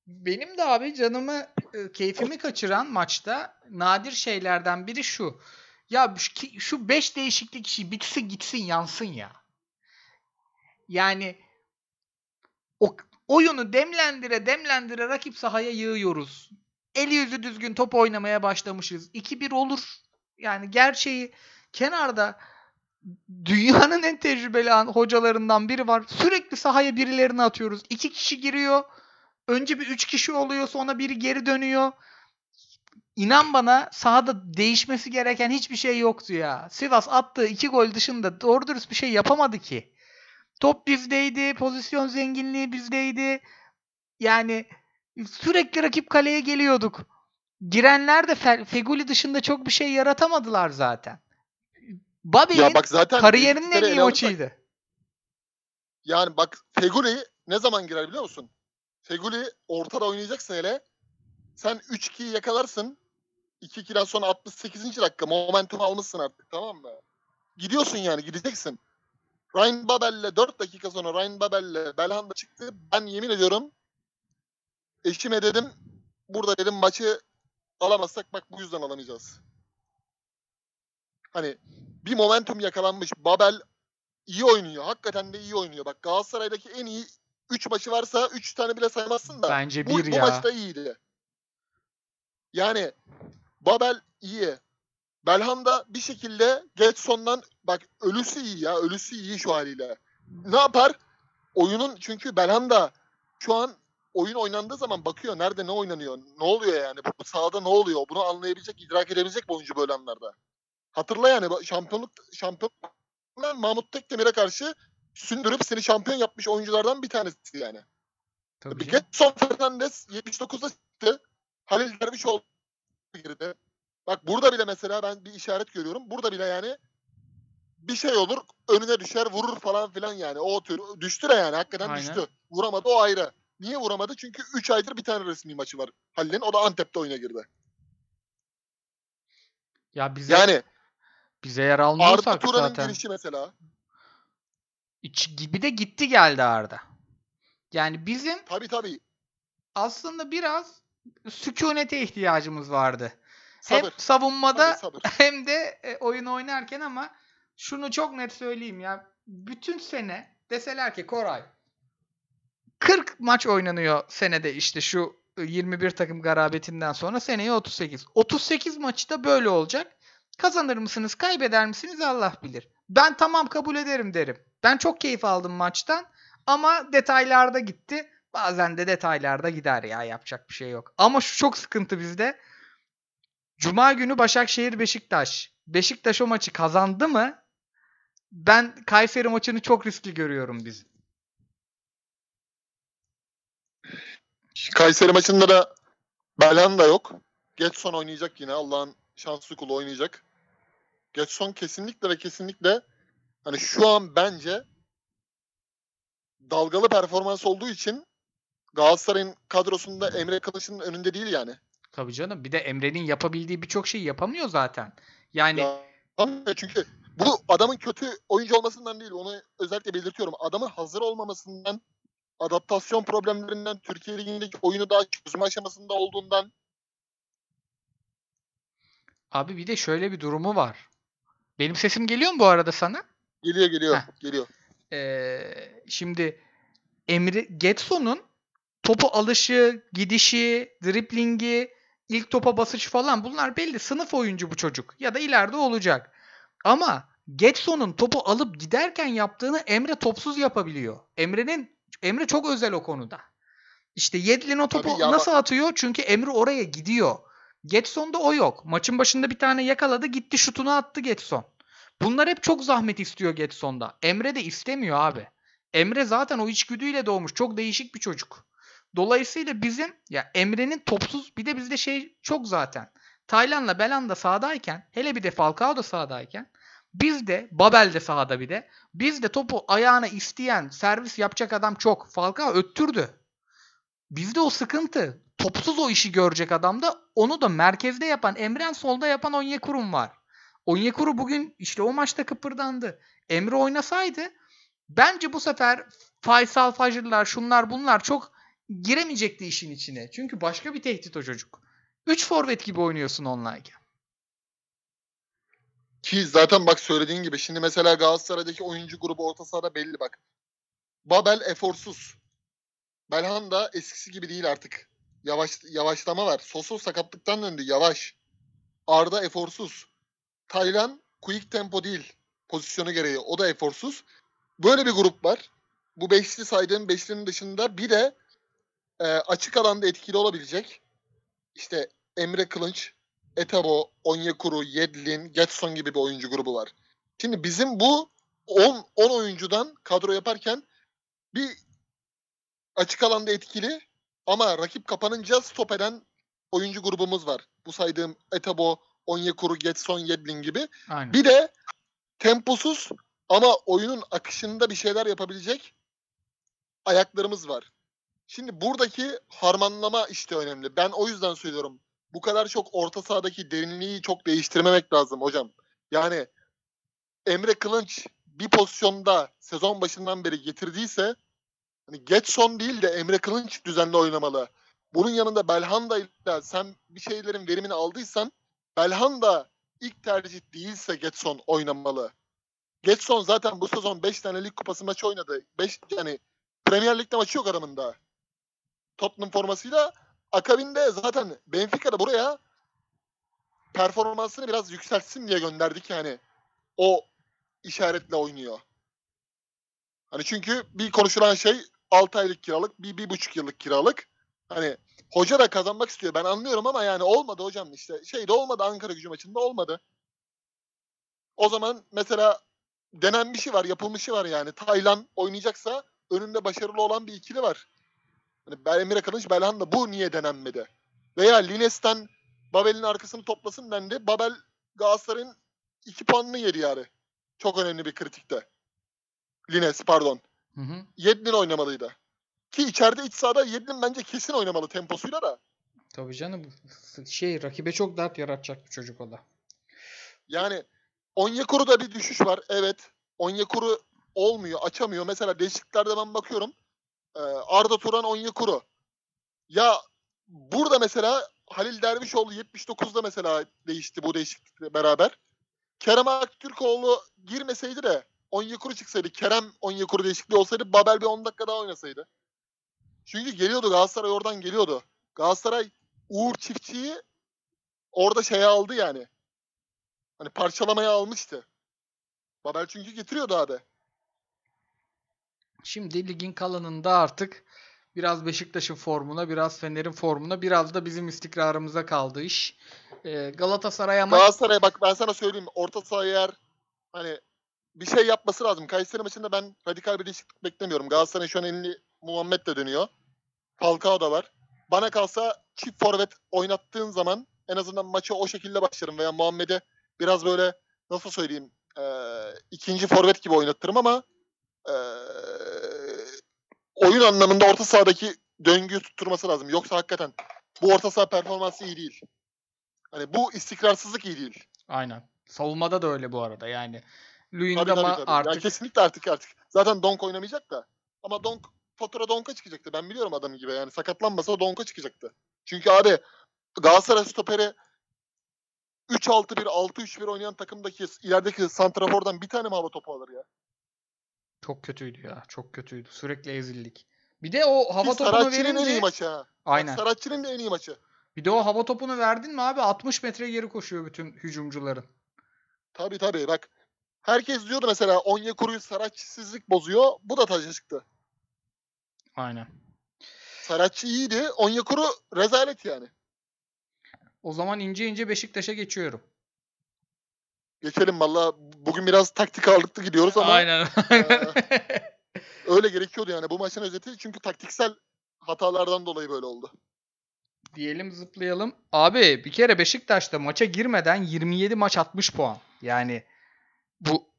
Benim de abi canımı, e, keyfimi kaçıran maçta nadir şeylerden biri şu. Ya şu 5 değişiklik işi bitsin gitsin yansın ya. Yani o oyunu demlendire demlendire rakip sahaya yığıyoruz. Eli yüzü düzgün top oynamaya başlamışız. 2-1 olur. Yani gerçeği kenarda dünyanın en tecrübeli an- hocalarından biri var. Sürekli sahaya birilerini atıyoruz. İki kişi giriyor. Önce bir üç kişi oluyor sonra biri geri dönüyor. İnan bana sahada değişmesi gereken hiçbir şey yoktu ya. Sivas attığı iki gol dışında doğru dürüst bir şey yapamadı ki. Top bizdeydi, pozisyon zenginliği bizdeydi. Yani sürekli rakip kaleye geliyorduk. Girenler de Fe- Feguli dışında çok bir şey yaratamadılar zaten. Ya bak zaten kariyerinin en iyi maçıydı. Yani bak Feguli ne zaman girer biliyor musun? Feguli ortada oynayacaksa hele sen 3-2'yi yakalarsın. 2-2'den sonra 68. dakika momentum almışsın artık tamam mı? Gidiyorsun yani gideceksin. Ryan Babel'le 4 dakika sonra Ryan Babel'le Belhanda çıktı. Ben yemin ediyorum eşime dedim burada dedim maçı alamazsak bak bu yüzden alamayacağız. Hani bir momentum yakalanmış. Babel iyi oynuyor. Hakikaten de iyi oynuyor. Bak Galatasaray'daki en iyi 3 maçı varsa 3 tane bile saymazsın da. Bence bu, bir bu ya. maçta iyiydi. Yani Babel iyi. Belhanda bir şekilde Getson'dan bak ölüsü iyi ya. Ölüsü iyi şu haliyle. Ne yapar? Oyunun çünkü Belhanda şu an oyun oynandığı zaman bakıyor nerede ne oynanıyor. Ne oluyor yani? Bu sahada ne oluyor? Bunu anlayabilecek, idrak edebilecek bir oyuncu böyle anlarda. Hatırla yani şampiyonluk şampiyon Mahmut Tekdemir'e karşı sündürüp seni şampiyon yapmış oyunculardan bir tanesi yani. Tabii Bir canım. Getson Fernandes 79'da çıktı. Halil Dervişoğlu girdi. Bak burada bile mesela ben bir işaret görüyorum. Burada bile yani bir şey olur önüne düşer vurur falan filan yani. O tür düştü de yani hakikaten Aynen. düştü. Vuramadı o ayrı. Niye vuramadı? Çünkü 3 aydır bir tane resmi maçı var. Halil'in o da Antep'te oyuna girdi. Ya bize Yani bize yer Arda almıyorsak Turan'ın zaten. girişi mesela. İç gibi de gitti geldi Arda. Yani bizim Tabii tabii. aslında biraz sükunete ihtiyacımız vardı. Hem Sabır. savunmada Tabii, sabır. hem de e, oyun oynarken ama şunu çok net söyleyeyim ya. Bütün sene deseler ki Koray 40 maç oynanıyor senede işte şu e, 21 takım garabetinden sonra seneye 38. 38 maçı da böyle olacak. Kazanır mısınız, kaybeder misiniz Allah bilir. Ben tamam kabul ederim derim. Ben çok keyif aldım maçtan ama detaylarda gitti. Bazen de detaylarda gider ya yapacak bir şey yok. Ama şu çok sıkıntı bizde. Cuma günü Başakşehir Beşiktaş. Beşiktaş o maçı kazandı mı? Ben Kayseri maçını çok riskli görüyorum biz. Kayseri maçında da Belhanda yok. Getson oynayacak yine. Allah'ın şanslı kulu oynayacak. Getson kesinlikle ve kesinlikle hani şu an bence dalgalı performans olduğu için Galatasaray'ın kadrosunda Emre Kılıç'ın önünde değil yani. Tabii canım. Bir de Emre'nin yapabildiği birçok şeyi yapamıyor zaten. Yani Ya, çünkü bu adamın kötü oyuncu olmasından değil. Onu özellikle belirtiyorum. Adamın hazır olmamasından, adaptasyon problemlerinden, Türkiye Ligi'ndeki oyunu daha çözme aşamasında olduğundan abi bir de şöyle bir durumu var. Benim sesim geliyor mu bu arada sana? geliyor geliyor Heh. geliyor. Ee, şimdi Emre Getson'un topu alışı, gidişi, driblingi, ilk topa basış falan bunlar belli. Sınıf oyuncu bu çocuk ya da ileride olacak. Ama Getson'un topu alıp giderken yaptığını Emre topsuz yapabiliyor. Emre'nin Emre çok özel o konuda. İşte Yedlin o topu Tabii ya nasıl atıyor? Çünkü Emre oraya gidiyor. Getson'da o yok. Maçın başında bir tane yakaladı, gitti şutunu attı Getson. Bunlar hep çok zahmet istiyor Getson'da. Emre de istemiyor abi. Emre zaten o içgüdüyle doğmuş. Çok değişik bir çocuk. Dolayısıyla bizim ya Emre'nin topsuz bir de bizde şey çok zaten. Taylan'la Belanda sahadayken hele bir de Falcao da sahadayken biz de Babel de sahada bir de biz de topu ayağına isteyen servis yapacak adam çok. Falcao öttürdü. Bizde o sıkıntı. Topsuz o işi görecek adamda onu da merkezde yapan Emren solda yapan Onyekurum var. Onyekuru bugün işte o maçta kıpırdandı. Emre oynasaydı bence bu sefer Faysal Fajrlar şunlar bunlar çok giremeyecekti işin içine. Çünkü başka bir tehdit o çocuk. 3 forvet gibi oynuyorsun onlayken. Ki zaten bak söylediğin gibi şimdi mesela Galatasaray'daki oyuncu grubu orta sahada belli bak. Babel eforsuz. Belhanda eskisi gibi değil artık. Yavaş yavaşlama var. Sosu sakatlıktan döndü yavaş. Arda eforsuz. Taylan quick tempo değil. Pozisyonu gereği. O da eforsuz. Böyle bir grup var. Bu beşli saydığım beşlinin dışında bir de e, açık alanda etkili olabilecek. İşte Emre Kılınç, Etabo, Onyekuru, Yedlin, Getson gibi bir oyuncu grubu var. Şimdi bizim bu 10 10 oyuncudan kadro yaparken bir açık alanda etkili ama rakip kapanınca stop eden oyuncu grubumuz var. Bu saydığım Etabo, Onyekuru, Getson, Yedlin gibi. Aynen. Bir de temposuz ama oyunun akışında bir şeyler yapabilecek ayaklarımız var. Şimdi buradaki harmanlama işte önemli. Ben o yüzden söylüyorum. Bu kadar çok orta sahadaki derinliği çok değiştirmemek lazım hocam. Yani Emre Kılınç bir pozisyonda sezon başından beri getirdiyse hani Getson değil de Emre Kılınç düzenli oynamalı. Bunun yanında Belhanda ile sen bir şeylerin verimini aldıysan Belhanda ilk tercih değilse Getson oynamalı. Getson zaten bu sezon 5 tane lig kupası maçı oynadı. 5 yani Premier Lig'de maçı yok adamın da. Tottenham formasıyla akabinde zaten Benfica'da buraya performansını biraz yükseltsin diye gönderdik yani. O işaretle oynuyor. Hani çünkü bir konuşulan şey 6 aylık kiralık, bir, bir buçuk yıllık kiralık. Hani hoca da kazanmak istiyor. Ben anlıyorum ama yani olmadı hocam işte. Şeyde olmadı Ankara gücü maçında olmadı. O zaman mesela denen bir şey var, yapılmışı var yani. Taylan oynayacaksa önünde başarılı olan bir ikili var. Bel- Emre Kılınç, Belhanda bu niye denenmedi? Veya Lines'ten Babel'in arkasını toplasın dendi. Babel Galatasaray'ın iki puanını yedi yani. Çok önemli bir kritikte. Lines pardon. Hı hı. Yedlin oynamalıydı. Ki içeride iç sahada Yedlin bence kesin oynamalı temposuyla da. Tabii canım şey rakibe çok dert yaratacak bir çocuk o da. Yani Onyekuru'da bir düşüş var. Evet. Onyekuru olmuyor, açamıyor. Mesela değişikliklerde ben bakıyorum. Ee, Arda Turan, Onyekuru. Ya burada mesela Halil Dervişoğlu 79'da mesela değişti bu değişiklikle beraber. Kerem Aktürkoğlu girmeseydi de Onyekuru çıksaydı, Kerem Onyekuru değişikliği olsaydı Babel bir 10 dakika daha oynasaydı. Çünkü geliyordu Galatasaray oradan geliyordu. Galatasaray Uğur Çiftçi'yi orada şeye aldı yani. Hani parçalamaya almıştı. Babel çünkü getiriyordu abi. Şimdi ligin kalanında artık biraz Beşiktaş'ın formuna, biraz Fener'in formuna, biraz da bizim istikrarımıza kaldı iş. Ee, Galatasaray ama Galatasaray bak ben sana söyleyeyim orta saha eğer hani bir şey yapması lazım. Kayseri maçında ben radikal bir değişiklik beklemiyorum. Galatasaray şu an elini Muhammed de dönüyor. Falcao da var. bana kalsa çift forvet oynattığın zaman en azından maça o şekilde başlarım veya Muhammed'e biraz böyle nasıl söyleyeyim eee, ikinci forvet gibi oynatırım ama eee, oyun anlamında orta sahadaki döngüyü tutturması lazım. Yoksa hakikaten bu orta saha performansı iyi değil. Hani bu istikrarsızlık iyi değil. Aynen. Savunmada da öyle bu arada yani. Luyendama tabii, tabii. artık Yani kesinlikle artık artık. Zaten Donk oynamayacak da. Ama Donk fatura Donk'a çıkacaktı. Ben biliyorum adamı gibi yani. Sakatlanmasa Donk'a çıkacaktı. Çünkü abi Galatasaray stoperi 3-6-1, 6-3-1 oynayan takımdaki ilerideki santrafordan bir tane mi hava topu alır ya? çok kötüydü ya. Çok kötüydü. Sürekli ezildik. Bir de o hava Ki topunu Saratçı'nın en iyi verince maçı ha. aynen. Saratçı'nın da en iyi maçı. Bir de o hava topunu verdin mi abi 60 metre geri koşuyor bütün hücumcuların. Tabii tabii bak. Herkes diyordu mesela Onyekuru'yu Saratçısızlık bozuyor. Bu da taca çıktı. Aynen. Saratçı iyiydi. Onyekuru rezalet yani. O zaman ince ince Beşiktaş'a geçiyorum. Geçelim valla. Bugün biraz taktik ağırlıklı gidiyoruz ama Aynen. öyle gerekiyordu yani. Bu maçın özeti çünkü taktiksel hatalardan dolayı böyle oldu. Diyelim zıplayalım. Abi bir kere Beşiktaş'ta maça girmeden 27 maç 60 puan. Yani bu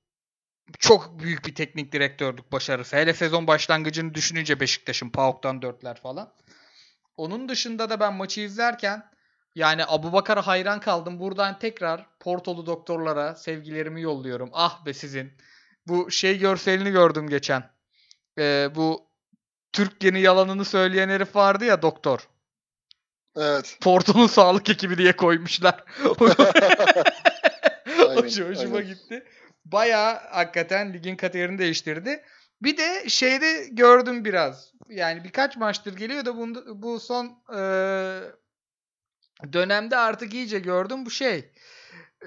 çok büyük bir teknik direktörlük başarısı. Hele sezon başlangıcını düşününce Beşiktaş'ın PAOK'tan 4'ler falan. Onun dışında da ben maçı izlerken yani Abubakar'a hayran kaldım. Buradan tekrar Portolu doktorlara sevgilerimi yolluyorum. Ah be sizin. Bu şey görselini gördüm geçen. Ee, bu Türk yeni yalanını söyleyen herif vardı ya doktor. Evet. Porto'nun sağlık ekibi diye koymuşlar. Aynen, Hoş- Hoşuma aynen. gitti. Bayağı hakikaten ligin kaderini değiştirdi. Bir de şeyde gördüm biraz. Yani birkaç maçtır geliyor da bu, bu son eee, dönemde artık iyice gördüm bu şey.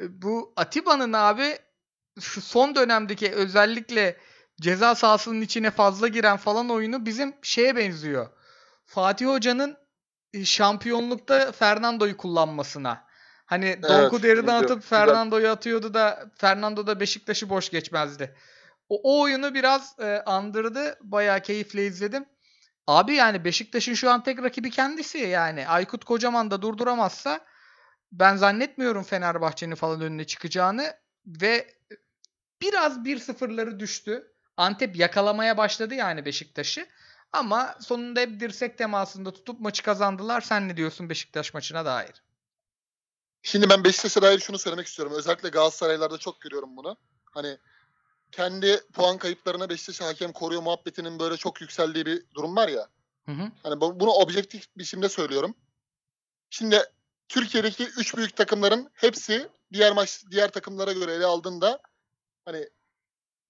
E, Bu Atiba'nın abi şu son dönemdeki özellikle ceza sahasının içine fazla giren falan oyunu bizim şeye benziyor. Fatih Hoca'nın e, şampiyonlukta Fernando'yu kullanmasına. Hani Donku deriden biliyorum. atıp. Fernando'yu atıyordu da Fernando da Beşiktaş'ı boş geçmezdi. O, o oyunu biraz e, andırdı. Bayağı keyifle izledim. Abi yani Beşiktaş'ın şu an tek rakibi kendisi yani. Aykut Kocaman da durduramazsa ben zannetmiyorum Fenerbahçe'nin falan önüne çıkacağını ve biraz 1-0'ları düştü. Antep yakalamaya başladı yani Beşiktaş'ı. Ama sonunda hep dirsek temasında tutup maçı kazandılar. Sen ne diyorsun Beşiktaş maçına dair? Şimdi ben Beşiktaş'a dair şunu söylemek istiyorum. Özellikle Galatasaraylarda çok görüyorum bunu. Hani kendi puan kayıplarına Beşiktaş'ı hakem koruyor muhabbetinin böyle çok yükseldiği bir durum var ya. Hı hı. Hani bu- bunu objektif bir biçimde söylüyorum. Şimdi Türkiye'deki üç büyük takımların hepsi diğer maç diğer takımlara göre ele aldığında hani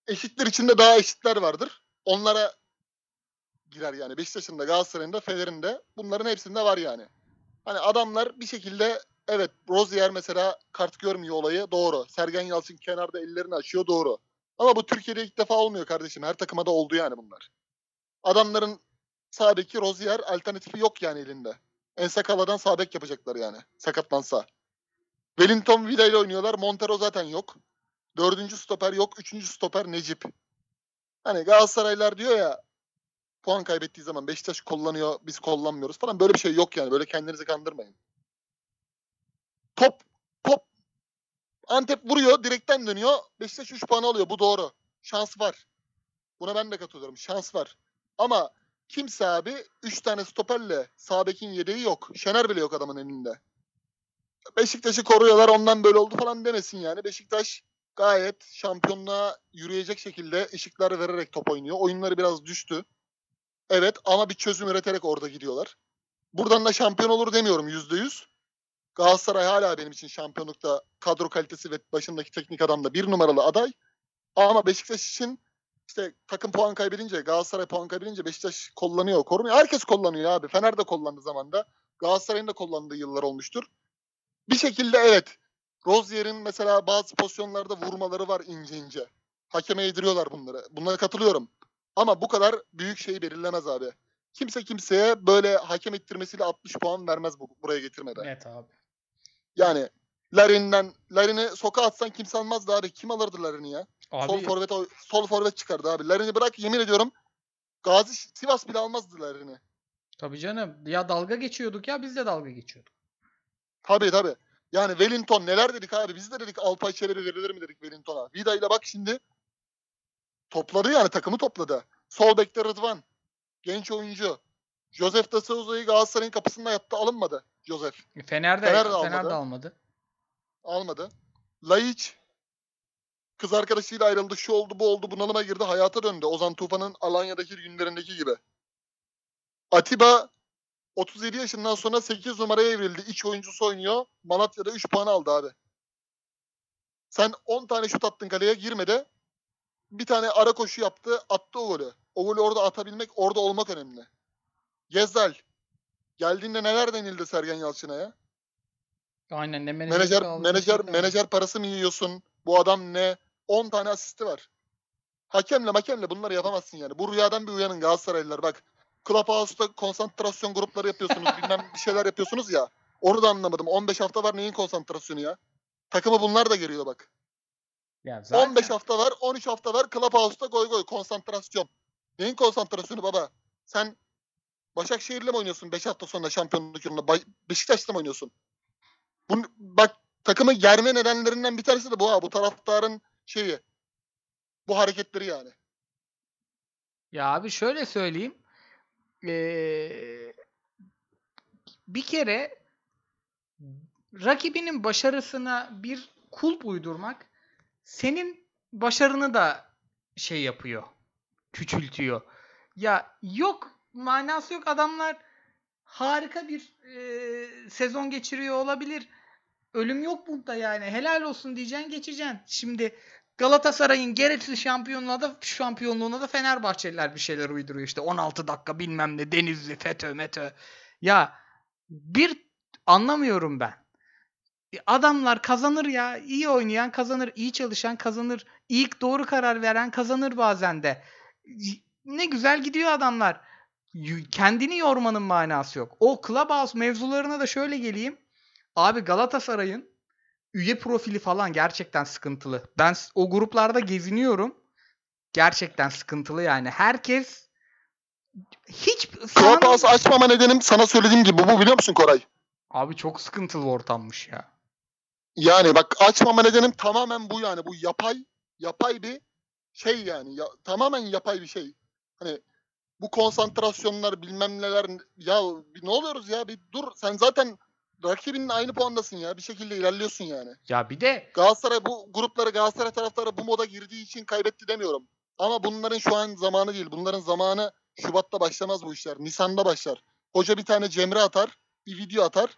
eşitler içinde daha eşitler vardır. Onlara girer yani. Beşiktaş'ın da Galatasaray'ın da Fener'in de bunların hepsinde var yani. Hani adamlar bir şekilde evet Rozier mesela kart görmüyor olayı doğru. Sergen Yalçın kenarda ellerini açıyor doğru. Ama bu Türkiye'de ilk defa olmuyor kardeşim. Her takıma da oldu yani bunlar. Adamların sağdaki Rozier alternatifi yok yani elinde. Ensakala'dan sağ bek yapacaklar yani. Sakatlansa. Wellington Vida ile oynuyorlar. Montero zaten yok. Dördüncü stoper yok. Üçüncü stoper Necip. Hani Galatasaraylar diyor ya puan kaybettiği zaman Beşiktaş kullanıyor biz kullanmıyoruz falan. Böyle bir şey yok yani. Böyle kendinizi kandırmayın. Top top Antep vuruyor. Direkten dönüyor. Beşiktaş 3 puan alıyor. Bu doğru. Şans var. Buna ben de katılıyorum. Şans var. Ama kimse abi 3 tane stoperle sağ bekin yedeği yok. Şener bile yok adamın elinde. Beşiktaş'ı koruyorlar ondan böyle oldu falan demesin yani. Beşiktaş gayet şampiyonluğa yürüyecek şekilde ışıklar vererek top oynuyor. Oyunları biraz düştü. Evet ama bir çözüm üreterek orada gidiyorlar. Buradan da şampiyon olur demiyorum yüzde yüz. Galatasaray hala benim için şampiyonlukta kadro kalitesi ve başındaki teknik adam da bir numaralı aday. Ama Beşiktaş için işte takım puan kaybedince, Galatasaray puan kaybedince Beşiktaş kullanıyor, korunuyor. Herkes kullanıyor abi. Fener de kullandı zamanda. Galatasaray'ın da kullandığı yıllar olmuştur. Bir şekilde evet. Rozier'in mesela bazı pozisyonlarda vurmaları var ince ince. Hakeme yediriyorlar bunları. Bunlara katılıyorum. Ama bu kadar büyük şeyi belirlemez abi. Kimse kimseye böyle hakem ettirmesiyle 60 puan vermez bu, buraya getirmeden. Evet abi. Yani Larin'den Larin'i sokağa atsan kimse almazdı abi. Kim alırdı Larin'i ya? Sol Abi forvet oy- sol forvet çıkardı abi. Larin'i bırak yemin ediyorum Gazi Sivas bile almazdı Larin'i. Tabii canım. Ya dalga geçiyorduk ya biz de dalga geçiyorduk. Tabii tabii. Yani Wellington neler dedik abi? Biz de dedik Alpay Çelebi verilir mi dedik Wellington'a. Vida ile bak şimdi topladı yani takımı topladı. Sol bekte Rıdvan. Genç oyuncu. Joseph da Souza'yı Galatasaray'ın kapısında yattı alınmadı. Joseph. Fener de, Fener de Fener de almadı. almadı. Almadı. Laiç kız arkadaşıyla ayrıldı. Şu oldu bu oldu bunalıma girdi. Hayata döndü. Ozan Tufan'ın Alanya'daki günlerindeki gibi. Atiba 37 yaşından sonra 8 numaraya evrildi. İç oyuncusu oynuyor. Malatya'da 3 puan aldı abi. Sen 10 tane şut attın kaleye girmedi. Bir tane ara koşu yaptı. Attı o golü. O golü orada atabilmek, orada olmak önemli. Gezzal. Geldiğinde neler denildi Sergen Yalçın'a ya? Aynen ne menajer Menajer menajer şey menajer parası mı yiyorsun? Bu adam ne? 10 tane asisti var. Hakemle makemle bunları yapamazsın yani. Bu rüyadan bir uyanın Galatasaraylılar bak. Clubhouse'da konsantrasyon grupları yapıyorsunuz. bilmem bir şeyler yapıyorsunuz ya. Onu da anlamadım. 15 hafta var neyin konsantrasyonu ya? Takımı bunlar da geliyor bak. Ya zaten 15 hafta var, 13 hafta var. Clubhouse'da goy goy konsantrasyon. Neyin konsantrasyonu baba? Sen Başakşehir'le mi oynuyorsun 5 hafta sonra şampiyonluk yolunda? Beşiktaş'la mı oynuyorsun? Bu, bak takımı germe nedenlerinden bir tanesi de bu ha. Bu taraftarın şeyi. Bu hareketleri yani. Ya abi şöyle söyleyeyim. Ee, bir kere rakibinin başarısına bir kulp uydurmak senin başarını da şey yapıyor. Küçültüyor. Ya yok manası yok adamlar harika bir e, sezon geçiriyor olabilir. Ölüm yok bunda yani. Helal olsun diyeceksin geçeceksin. Şimdi Galatasaray'ın gereksiz şampiyonluğuna da şampiyonluğuna da Fenerbahçeliler bir şeyler uyduruyor işte 16 dakika bilmem ne Denizli FETÖ METÖ. Ya bir anlamıyorum ben. Adamlar kazanır ya. iyi oynayan kazanır. iyi çalışan kazanır. ilk doğru karar veren kazanır bazen de. Ne güzel gidiyor adamlar. Kendini yormanın manası yok. O Clubhouse mevzularına da şöyle geleyim. Abi Galatasaray'ın üye profili falan gerçekten sıkıntılı. Ben o gruplarda geziniyorum. Gerçekten sıkıntılı yani. Herkes hiç Clubhouse açmama nedenim sana söylediğim gibi bu biliyor musun Koray? Abi çok sıkıntılı ortammış ya. Yani bak açmama nedenim tamamen bu yani. Bu yapay yapay bir şey yani. Ya, tamamen yapay bir şey. Hani bu konsantrasyonlar bilmem neler ya bir ne oluyoruz ya bir dur sen zaten rakibinin aynı puandasın ya bir şekilde ilerliyorsun yani. Ya bir de Galatasaray bu grupları Galatasaray taraftarı bu moda girdiği için kaybetti demiyorum. Ama bunların şu an zamanı değil. Bunların zamanı Şubat'ta başlamaz bu işler. Nisan'da başlar. Hoca bir tane Cemre atar, bir video atar.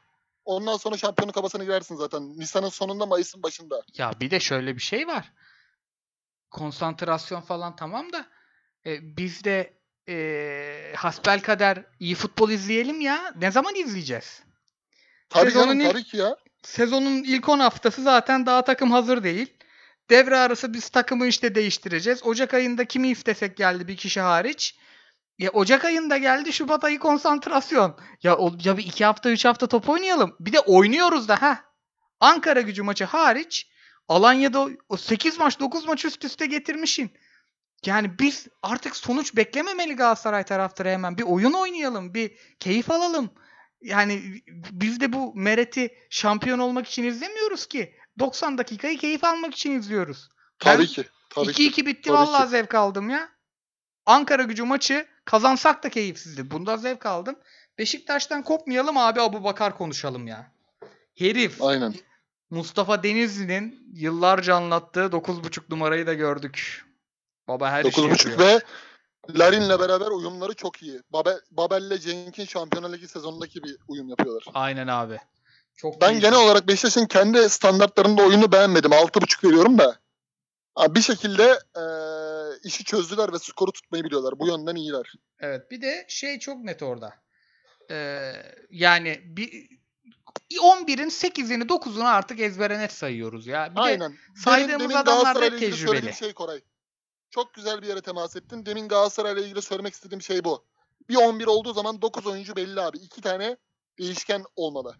Ondan sonra şampiyonluk kabasına girersin zaten. Nisan'ın sonunda Mayıs'ın başında. ya bir de şöyle bir şey var. Konsantrasyon falan tamam da e, biz e, hasbelkader iyi futbol izleyelim ya. Ne zaman izleyeceğiz? Tabii Sezonun canım ilk- tabii ki ya. Sezonun ilk 10 haftası zaten daha takım hazır değil. Devre arası biz takımı işte değiştireceğiz. Ocak ayında kimi istesek geldi bir kişi hariç. Ya Ocak ayında geldi Şubat ayı konsantrasyon. Ya, o, ya bir iki hafta üç hafta top oynayalım. Bir de oynuyoruz da ha. Ankara gücü maçı hariç Alanya'da o- o 8 maç 9 maç üst üste getirmişsin. Yani biz artık sonuç beklememeli Galatasaray taraftarı hemen. Bir oyun oynayalım, bir keyif alalım. Yani biz de bu Meret'i şampiyon olmak için izlemiyoruz ki. 90 dakikayı keyif almak için izliyoruz. Ben Tabii ki. Tabii ki. 2-2 bitti Tabii vallahi ki. zevk aldım ya. Ankara gücü maçı kazansak da keyifsizdi. Bunda zevk aldım. Beşiktaş'tan kopmayalım abi Abu Bakar konuşalım ya. Herif Aynen. Mustafa Denizli'nin yıllarca anlattığı 9.5 numarayı da gördük. Baba her işi 9.5 yapıyor. ve Larin'le beraber uyumları çok iyi. Babel, Babel'le Cenk'in Şampiyonlar Ligi sezonundaki bir uyum yapıyorlar. Aynen abi. Çok Ben iyi. genel olarak Beşiktaş'ın kendi standartlarında oyunu beğenmedim. 6.5 veriyorum da. Abi bir şekilde eee, işi çözdüler ve skoru tutmayı biliyorlar. Bu yönden iyiler. Evet bir de şey çok net orada. Ee, yani bir 11'in 8'ini 9'unu artık ezbere net sayıyoruz ya. Bir de Aynen. saydığımız adamlar da Galatasaray'la ilgili tecrübeli. şey Koray. Çok güzel bir yere temas ettin. Demin Galatasaray'la ilgili söylemek istediğim şey bu. Bir 11 olduğu zaman 9 oyuncu belli abi. İki tane değişken olmalı.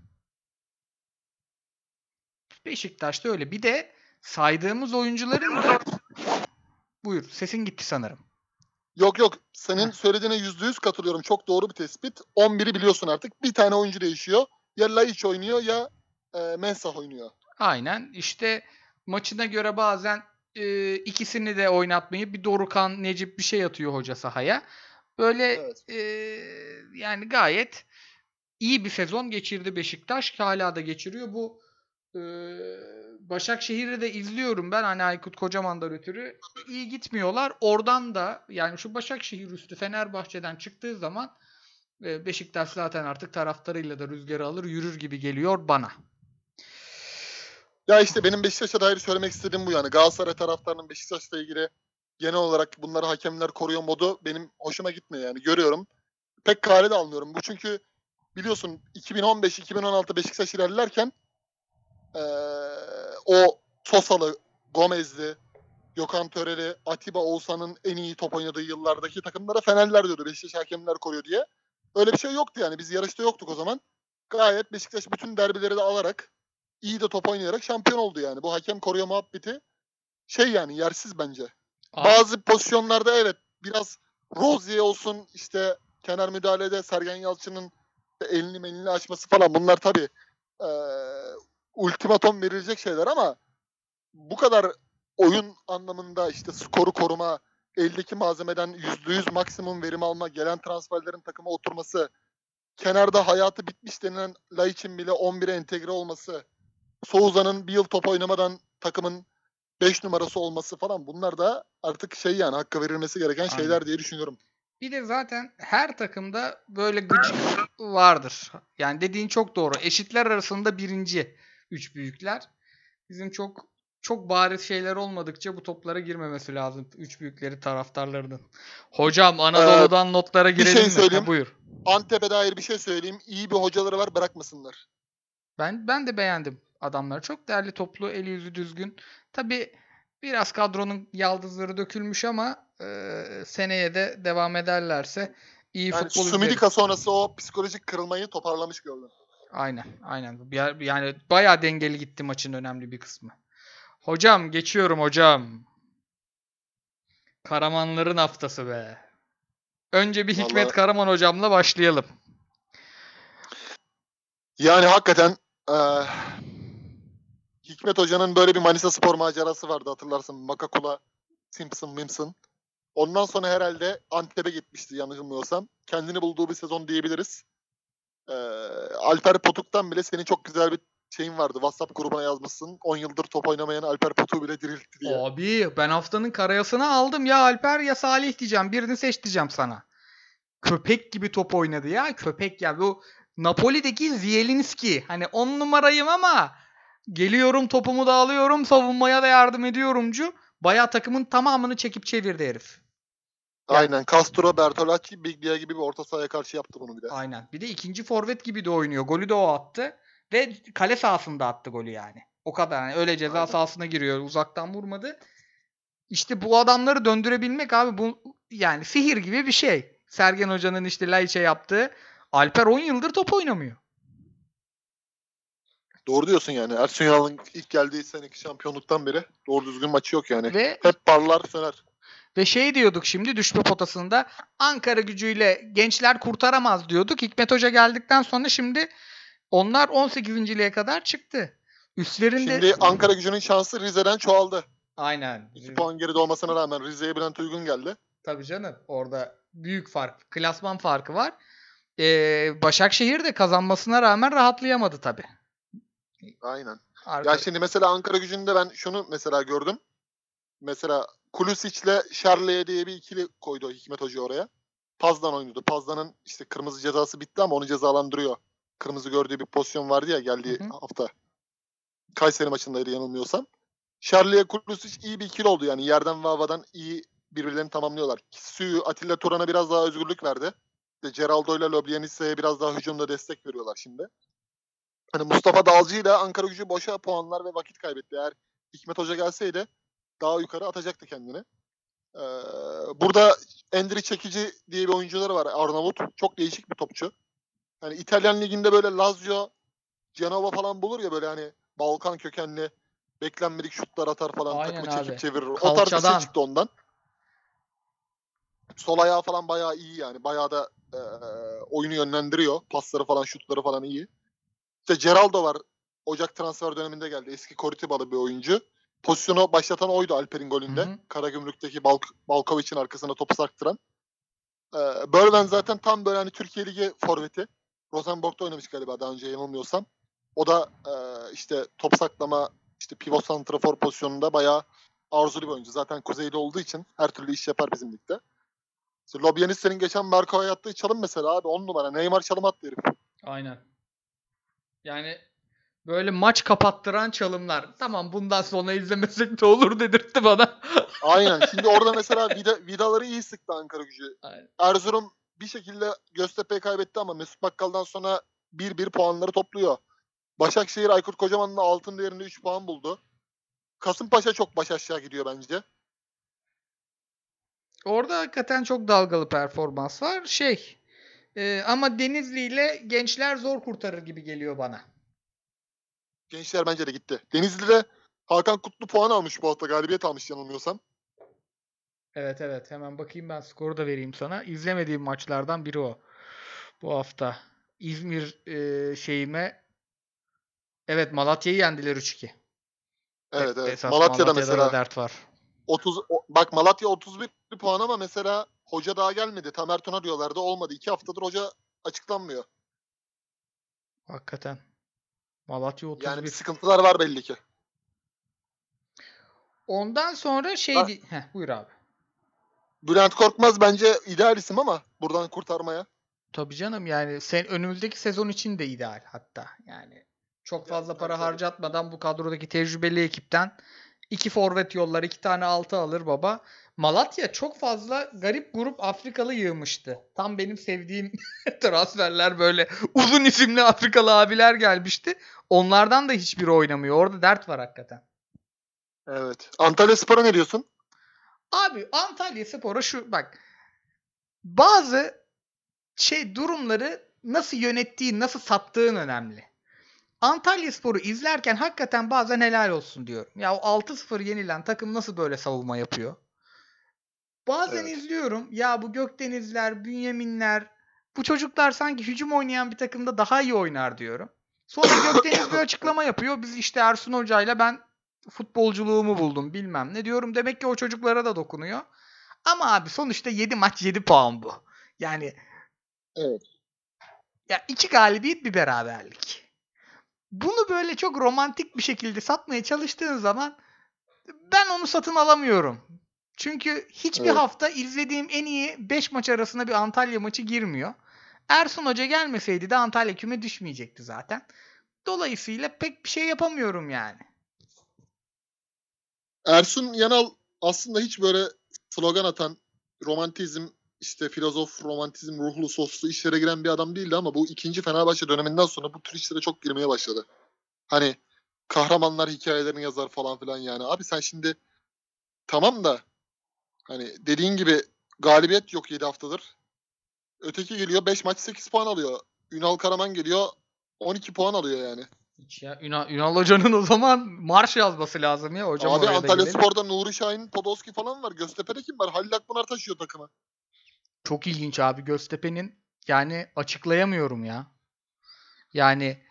Beşiktaş'ta öyle. Bir de saydığımız oyuncuların da Buyur. Sesin gitti sanırım. Yok yok. Senin söylediğine yüzde yüz katılıyorum. Çok doğru bir tespit. 11'i biliyorsun artık. Bir tane oyuncu değişiyor. Ya Laiç oynuyor ya e, Mensah oynuyor. Aynen. İşte maçına göre bazen e, ikisini de oynatmayıp bir Dorukan, Necip bir şey atıyor hoca sahaya. Böyle Evet. e, yani gayet iyi bir sezon geçirdi Beşiktaş ki hala da geçiriyor. Bu e, Başakşehir'i de izliyorum ben hani Aykut Kocaman'dan ötürü. iyi gitmiyorlar. Oradan da yani şu Başakşehir üstü Fenerbahçe'den çıktığı zaman Beşiktaş zaten artık taraftarıyla da rüzgarı alır yürür gibi geliyor bana. Ya işte benim Beşiktaş'a dair söylemek istediğim bu yani. Galatasaray taraftarının Beşiktaş'la ilgili genel olarak bunları hakemler koruyor modu benim hoşuma gitmiyor yani. Görüyorum. Pek kare de almıyorum. Bu çünkü biliyorsun 2015-2016 Beşiktaş ilerlerken eee, o Sosalı, Gomez'li, Gökhan Töreli, Atiba Oğuzhan'ın en iyi top oynadığı yıllardaki takımlara Fenerler diyordu. Beşiktaş hakemler koruyor diye. Öyle bir şey yoktu yani. Biz yarışta yoktuk o zaman. Gayet Beşiktaş bütün derbileri de alarak iyi de top oynayarak şampiyon oldu yani. Bu hakem koruyor muhabbeti şey yani yersiz bence. Abi- Bazı pozisyonlarda evet biraz Rozier olsun işte kenar müdahalede Sergen Yalçın'ın elini melini açması falan bunlar tabii eee ultimatom verilecek şeyler ama bu kadar oyun anlamında işte skoru koruma, eldeki malzemeden %100 maksimum verim alma, gelen transferlerin takıma oturması, kenarda hayatı bitmiş denilen Laiç'in bile 11'e entegre olması, Souza'nın bir yıl top oynamadan takımın 5 numarası olması falan bunlar da artık şey yani hakkı verilmesi gereken Aynen. şeyler diye düşünüyorum. Bir de zaten her takımda böyle gıcık vardır. Yani dediğin çok doğru. Eşitler arasında birinci üç büyükler. Bizim çok çok bariz şeyler olmadıkça bu toplara girmemesi lazım. Üç büyükleri taraftarlarının. Hocam Anadolu'dan notlara bir girelim şey mi? söyleyeyim. Ha, buyur. Antep'e dair bir şey söyleyeyim. İyi bir hocaları var bırakmasınlar. Ben ben de beğendim adamları. Çok değerli toplu, eli yüzü düzgün. Tabi biraz kadronun yaldızları dökülmüş ama e, seneye de devam ederlerse iyi Yani futbol izleriz. Sumidika sonrası o psikolojik kırılmayı toparlamış gördüm. Aynen, aynen. Yani bayağı dengeli gitti maçın önemli bir kısmı. Hocam geçiyorum hocam. Karamanların haftası be. Önce bir Hikmet Vallahi- Karaman hocamla başlayalım. Yani hakikaten eee, Hikmet Hoca'nın böyle bir Manisa Spor macerası vardı hatırlarsın. Makakula, Simpson, Mimson. Ondan sonra herhalde Antep'e gitmişti yanılmıyorsam. Kendini bulduğu bir sezon diyebiliriz. Eee, Alper Potuk'tan bile senin çok güzel bir şeyin vardı. WhatsApp grubuna yazmışsın. 10 yıldır top oynamayan Alper Potuk'u bile diriltti diye. Abi ben haftanın karayasını aldım ya Alper ya Salih diyeceğim. Birini seç diyeceğim sana. Köpek gibi top oynadı ya. Köpek ya. Bu Napoli'deki Zielinski. Hani 10 numarayım ama geliyorum topumu da alıyorum. Savunmaya da yardım ediyorumcu. Bayağı takımın tamamını çekip çevirdi herif. Aynen. Castro, Bertolacci, Biglia gibi bir orta sahaya karşı yaptı bunu bir de. Aynen. Bir de ikinci forvet gibi de oynuyor. Golü de o attı. Ve kale sahasında attı golü yani. O kadar. Yani öyle ceza Aynen. sahasına giriyor. Uzaktan vurmadı. İşte bu adamları döndürebilmek abi bu yani sihir gibi bir şey. Sergen Hoca'nın işte Laiç'e yaptığı. Alper 10 yıldır top oynamıyor. Doğru diyorsun yani. Ersun Yanal'ın ilk geldiği seneki şampiyonluktan beri doğru düzgün maçı yok yani. Ve Hep parlar söner. ve şey diyorduk şimdi düşme potasında Ankara gücüyle gençler kurtaramaz diyorduk. Hikmet Hoca geldikten sonra şimdi onlar 18.liğe kadar çıktı. Üstlerinde Şimdi Ankara gücünün şansı Rize'den çoğaldı. aynen. 2 puan geride olmasına rağmen Rize'ye Bülent Uygun geldi. Tabii canım. Orada büyük fark, klasman farkı var. Ee, Başakşehir de kazanmasına rağmen rahatlayamadı tabii. Aynen. Arka- Ya şimdi mesela Ankara gücünde ben şunu mesela gördüm. Mesela Kulusic'le Şerleye diye bir ikili koydu Hikmet Hoca oraya. Pazdan oynadı. Pazdan'ın işte kırmızı cezası bitti ama onu cezalandırıyor. Kırmızı gördüğü bir pozisyon vardı ya geldiği Hı hı. hafta. Kayseri maçındaydı yanılmıyorsam. Şerleye Kulüsic iyi bir ikili oldu yani. Yerden ve havadan iyi birbirlerini tamamlıyorlar. Suyu Atilla Turan'a biraz daha özgürlük verdi. İşte Geraldo ile Loblianisa'ya biraz daha hücumda destek veriyorlar şimdi. Hani Mustafa Dalcı ile Ankara gücü boşa puanlar ve vakit kaybetti. Eğer Hikmet Hoca gelseydi daha yukarı atacaktı kendini. Ee, burada Endri Çekici diye bir oyuncuları var Arnavut. Çok değişik bir topçu. Hani İtalyan liginde böyle Lazio, Genova falan bulur ya böyle hani Balkan kökenli beklenmedik şutlar atar falan Aynen takımı çekip abi. çevirir. O tarz bir şey Kalçadan. çıktı ondan. sol ayağı falan bayağı iyi yani. Bayağı da e, oyunu yönlendiriyor. Pasları falan, şutları falan iyi. İşte Geraldo var. Ocak transfer döneminde geldi. Eski Coritibalı bir oyuncu. Pozisyonu başlatan oydu Alper'in golünde. Hı hı. Karagümrük'teki Balk Balkovic'in arkasına topu sarktıran. Ee, Börven zaten tam böyle hani Türkiye Ligi forveti. Rosenborg'da oynamış galiba daha önce yanılmıyorsam. O da e, işte top saklama, işte pivot santrafor pozisyonunda bayağı arzulu bir oyuncu. Zaten kuzeyli olduğu için her türlü iş yapar bizim ligde. İşte Lobyanistlerin geçen Marco'ya attığı çalım mesela abi 10 numara. Neymar çalım attı herif. Aynen. Yani böyle maç kapattıran çalımlar. Tamam bundan sonra izlemesek de olur dedirtti bana. Aynen. Şimdi orada mesela vida, vidaları iyi sıktı Ankara gücü. Aynen. Erzurum bir şekilde Göztepe'yi kaybetti ama Mesut Bakkal'dan sonra 1-1 puanları topluyor. Başakşehir Aykut Kocaman'ın altın değerinde 3 puan buldu. Kasımpaşa çok baş aşağı gidiyor bence. Orada hakikaten çok dalgalı performans var. Şey e, ama Denizli ile gençler zor kurtarır gibi geliyor bana. Gençler bence de gitti. Denizli'de Hakan Kutlu puan almış bu hafta. Galibiyet almış yanılmıyorsam. Evet evet hemen bakayım ben skoru da vereyim sana. İzlemediğim maçlardan biri o. Bu hafta. İzmir e, şeyime Evet Malatya'yı yendiler 3-2. Evet evet. Esas Malatya'da Malatya'da mesela dert var. 30 o- bak Malatya 31 puan ama mesela hoca daha gelmedi. Tamer Tuna diyorlardı. Olmadı. 2 haftadır hoca açıklanmıyor. Hakikaten. Malatya 31. Yani bir sıkıntılar var belli ki. Ondan sonra şey Ha. Heh, buyur abi. Bülent Korkmaz bence ideal isim ama buradan kurtarmaya. Tabii canım yani sen önümüzdeki sezon için de ideal hatta. Yani çok fazla para harcatmadan bu kadrodaki tecrübeli ekipten iki forvet yollar, iki tane altı alır baba. Malatya çok fazla garip grup Afrikalı yığmıştı. Tam benim sevdiğim transferler böyle uzun isimli Afrikalı abiler gelmişti. Onlardan da hiçbiri oynamıyor. Orada dert var hakikaten. Evet. Antalya Spor'a ne diyorsun? Abi Antalya Spor'a şu bak bazı şey durumları nasıl yönettiğin, nasıl sattığın önemli. Antalya Spor'u izlerken hakikaten bazen helal olsun diyorum. Ya o 6-0 yenilen takım nasıl böyle savunma yapıyor? Bazen Evet. izliyorum. Ya bu Gökdenizler, Bünyaminler bu çocuklar sanki hücum oynayan bir takımda daha iyi oynar diyorum. Sonra Gökdeniz bir açıklama yapıyor. Biz işte Ersun Hoca'yla ben futbolculuğumu buldum bilmem ne diyorum. Demek ki o çocuklara da dokunuyor. Ama abi sonuçta 7 maç 7 puan bu. Yani Evet. ya iki galibiyet bir beraberlik. Bunu böyle çok romantik bir şekilde satmaya çalıştığın zaman ben onu satın alamıyorum. Çünkü hiçbir Evet. hafta izlediğim en iyi 5 maç arasına bir Antalya maçı girmiyor. Ersun Hoca gelmeseydi de Antalya küme düşmeyecekti zaten. Dolayısıyla pek bir şey yapamıyorum yani. Ersun Yanal aslında hiç böyle slogan atan romantizm işte filozof, romantizm, ruhlu, soslu işlere giren bir adam değildi ama bu ikinci Fenerbahçe döneminden sonra bu tür işlere çok girmeye başladı. Hani kahramanlar hikayelerini yazar falan filan yani. Abi sen şimdi tamam da hani dediğin gibi galibiyet yok 7 haftadır. Öteki geliyor 5 maç 8 puan alıyor. Ünal Karaman geliyor 12 puan alıyor yani. Hiç ya Ünal, Ünal Hoca'nın o zaman marş yazması lazım ya. Hocam Abi Antalya. Spor'da Nuri Şahin, Podolski falan var. Göztepe'de kim var? Halil Akpınar taşıyor takımı. Çok ilginç abi Göztepe'nin yani açıklayamıyorum ya. Yani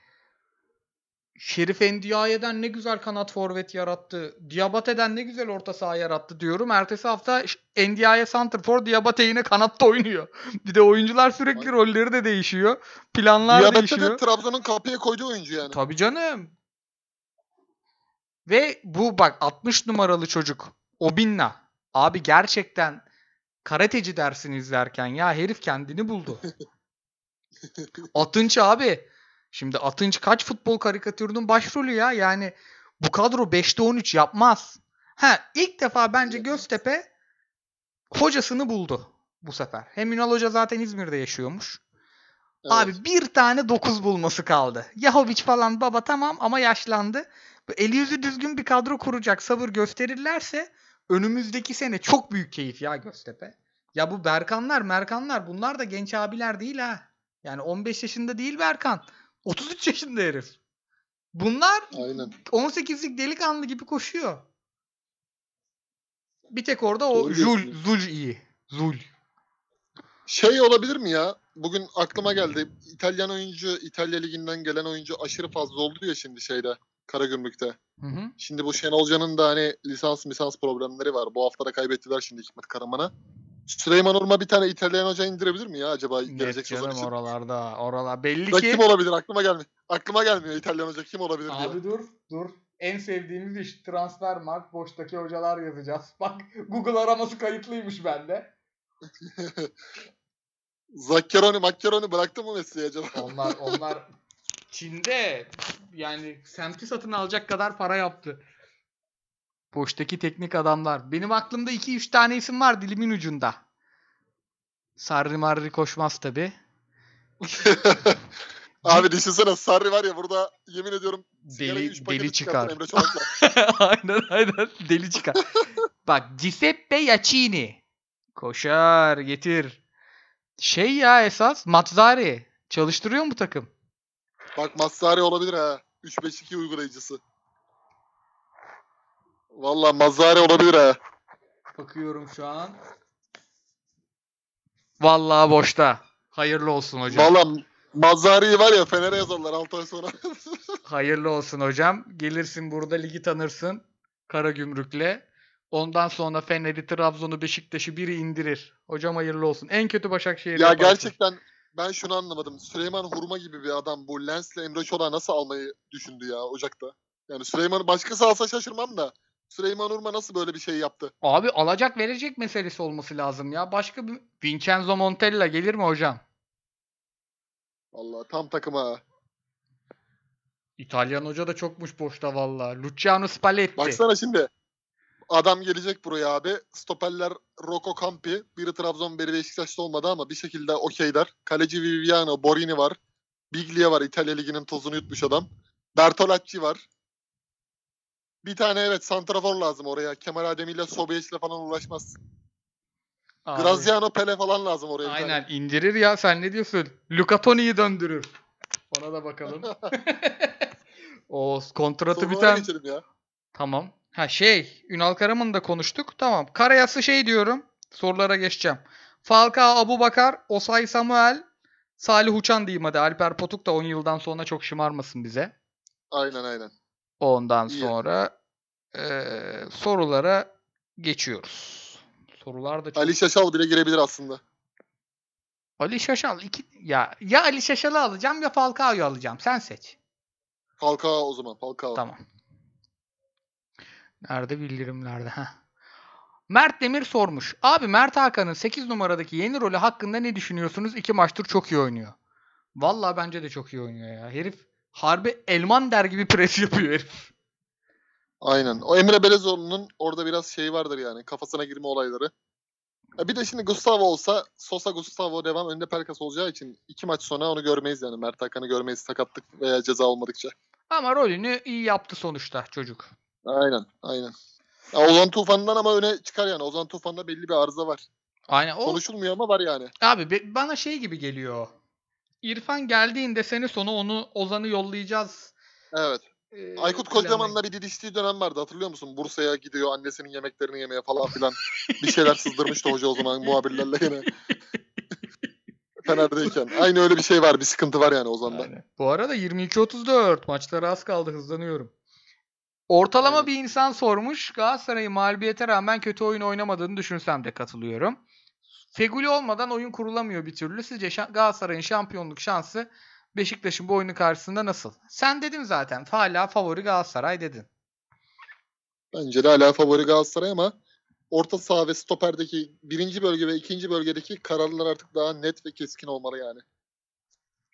Şerif Endiaye'den ne güzel kanat forvet yarattı. Diabate'den ne güzel orta saha yarattı diyorum. Ertesi hafta Endiaye Santrfor Diabate yine kanatta oynuyor. Bir de oyuncular sürekli rolleri de değişiyor. Planlar Diabete değişiyor. de Trabzon'un kapıya koyduğu oyuncu yani. Tabii canım. Ve bu bak 60 numaralı çocuk Obinna. Abi gerçekten karateci dersini izlerken ya herif kendini buldu. Atınç abi. Şimdi Atınç kaç futbol karikatürünün başrolü ya. Yani bu kadro 5'te 13 yapmaz. Ha ilk defa bence. Göztepe hocasını buldu bu sefer. Hem Ünal Hoca zaten İzmir'de yaşıyormuş. Evet. Abi bir tane 9 bulması kaldı. Yahoviç falan baba tamam ama yaşlandı. Eli yüzü düzgün bir kadro kuracak sabır gösterirlerse önümüzdeki sene çok büyük keyif ya Göztepe. Ya bu Berkanlar, Merkanlar bunlar da genç abiler değil ha. Yani 15 yaşında değil Berkan. 33 yaşında herif. Bunlar Aynen. 18'lik delikanlı gibi koşuyor. Bir tek orada o Doğru Zul. Zul iyi. Zul. Şey olabilir mi ya? Bugün aklıma geldi. İtalyan oyuncu, İtalya Ligi'nden gelen oyuncu aşırı fazla oldu ya şimdi şeyde. Karagümrük'te. Hı hı. Şimdi bu Şenol Hoca'nın da hani lisans misans problemleri var. Bu hafta da kaybettiler şimdi Hikmet Karaman'a. Süleyman Urma bir tane İtalyan hoca indirebilir mi ya acaba gelecek Net sezon canım için? oralarda. Oralar. Belli Da ki. kim olabilir? Aklıma gelmiyor. Aklıma gelmiyor İtalyan hoca kim olabilir diye. Abi dur dur. En sevdiğimiz iş transfer mark boştaki hocalar yazacağız. Bak Google araması kayıtlıymış bende. Zaccheroni, Maccheroni bıraktı mı Messi'yi acaba? Onlar onlar Çin'de yani semti satın alacak kadar para yaptı. Boştaki teknik adamlar. Benim aklımda 2-3 tane isim var dilimin ucunda. Sarri marri koşmaz tabi. Abi düşünsene Sarri var ya burada yemin ediyorum Deli, deli çıkar. Aynen aynen deli çıkar. Bak Giuseppe Yacini. Koşar getir. Şey ya esas Mazzari. Çalıştırıyor mu takım? Bak Mazzari olabilir ha. 3-5-2 uygulayıcısı. Valla Mazzari olabilir ha. Bakıyorum şu an. Vallahi boşta. Hayırlı olsun hocam. Valla Mazzari'yi var ya Fener'e yazarlar 6 ay sonra. Hayırlı olsun hocam. Gelirsin burada ligi tanırsın. Karagümrük'le. Ondan sonra Fener'i, Trabzon'u, Beşiktaş'ı biri indirir. Hocam hayırlı olsun. En kötü Başakşehir ya yaparsın. gerçekten ben şunu anlamadım. Süleyman Hurma gibi bir adam bu Lens'le Emre Çolak'ı nasıl almayı düşündü ya Ocak'ta? Yani Süleyman'ı başkası alsa şaşırmam da. Süleyman Hurma nasıl böyle bir şey yaptı? Abi alacak verecek meselesi olması lazım ya. Başka bir Vincenzo Montella gelir mi hocam? Valla tam takıma. İtalyan hoca da çokmuş boşta valla. Luciano Spalletti. Baksana şimdi. Adam gelecek buraya abi. Stoperler Rocco Campi. Biri Trabzon, biri Beşiktaş'ta olmadı ama bir şekilde okeyler. Kaleci Viviano, Borini var. Biglia var. İtalya Ligi'nin tozunu yutmuş adam. Bertolacci var. Bir tane evet santrafor lazım oraya. Kemal Ademi ile Sobeyes'le falan uğraşmaz. Abi, Graziano Pele falan lazım oraya. bir tane. Aynen indirir ya sen ne diyorsun? Luca Toni'yi döndürür. Ona da bakalım. o kontratı Sorulara biten ya. Tamam. Ha şey, Ünal Karaman'ı da konuştuk. Tamam. Karayası şey diyorum. Sorulara geçeceğim. Falcao, Abu Bakar, Osay Samuel, Salih Uçan diyeyim hadi. Alper Potuk da 10 yıldan sonra çok şımarmasın bize. Aynen aynen. Ondan İyi. sonra eee, sorulara geçiyoruz. Sorular da çok... Ali Şaşal bile girebilir aslında. Ali Şaşal iki ya ya Ali Şaşal'ı alacağım ya Falcao'yu alacağım. Sen seç. Falcao o zaman. Falcao. Tamam. Nerede bildirimlerde? Heh. Mert Demir sormuş. Abi Mert Hakan'ın 8 numaradaki yeni rolü hakkında ne düşünüyorsunuz? İki maçtır çok iyi oynuyor. Vallahi bence de çok iyi oynuyor ya. Herif harbi elman der gibi pres yapıyor herif. Aynen. O Emre Belezoğlu'nun orada biraz şey vardır yani. Kafasına girme olayları. Ya bir de şimdi Gustavo olsa Sosa Gustavo devam önde Pelkas olacağı için iki maç sonra onu görmeyiz yani. Mert Hakan'ı görmeyiz sakatlık veya ceza olmadıkça. Ama rolünü iyi yaptı sonuçta çocuk. Aynen. Aynen. Ya Ozan Tufan'dan ama öne çıkar yani. Ozan Tufan'da belli bir arıza var. Aynen o Konuşulmuyor ama var yani. abi be- bana şey gibi geliyor. İrfan geldiğinde sene sonu onu Ozan'ı yollayacağız. Evet. Ee, Aykut planı- Kocaman'la bir didiştiği dönem vardı hatırlıyor musun? Bursa'ya gidiyor annesinin yemeklerini yemeye falan filan. bir şeyler sızdırmıştı hoca o zaman muhabirlerle gene. Fener'deyken. Aynı öyle bir şey var. Bir sıkıntı var yani Ozan'da. Aynen. Bu arada 22-34 maçlara az kaldı hızlanıyorum. Ortalama Aynen. bir insan sormuş. Galatasaray'ın mağlubiyete rağmen kötü oyun oynamadığını düşünsem de katılıyorum. Feguli olmadan oyun kurulamıyor bir türlü. Sizce şa- Galatasaray'ın şampiyonluk şansı Beşiktaş'ın bu oyunu karşısında nasıl? Sen dedin zaten. Hala favori Galatasaray dedin. Bence de hala favori Galatasaray ama orta saha ve stoperdeki birinci bölge ve ikinci bölgedeki kararlar artık daha net ve keskin olmalı yani.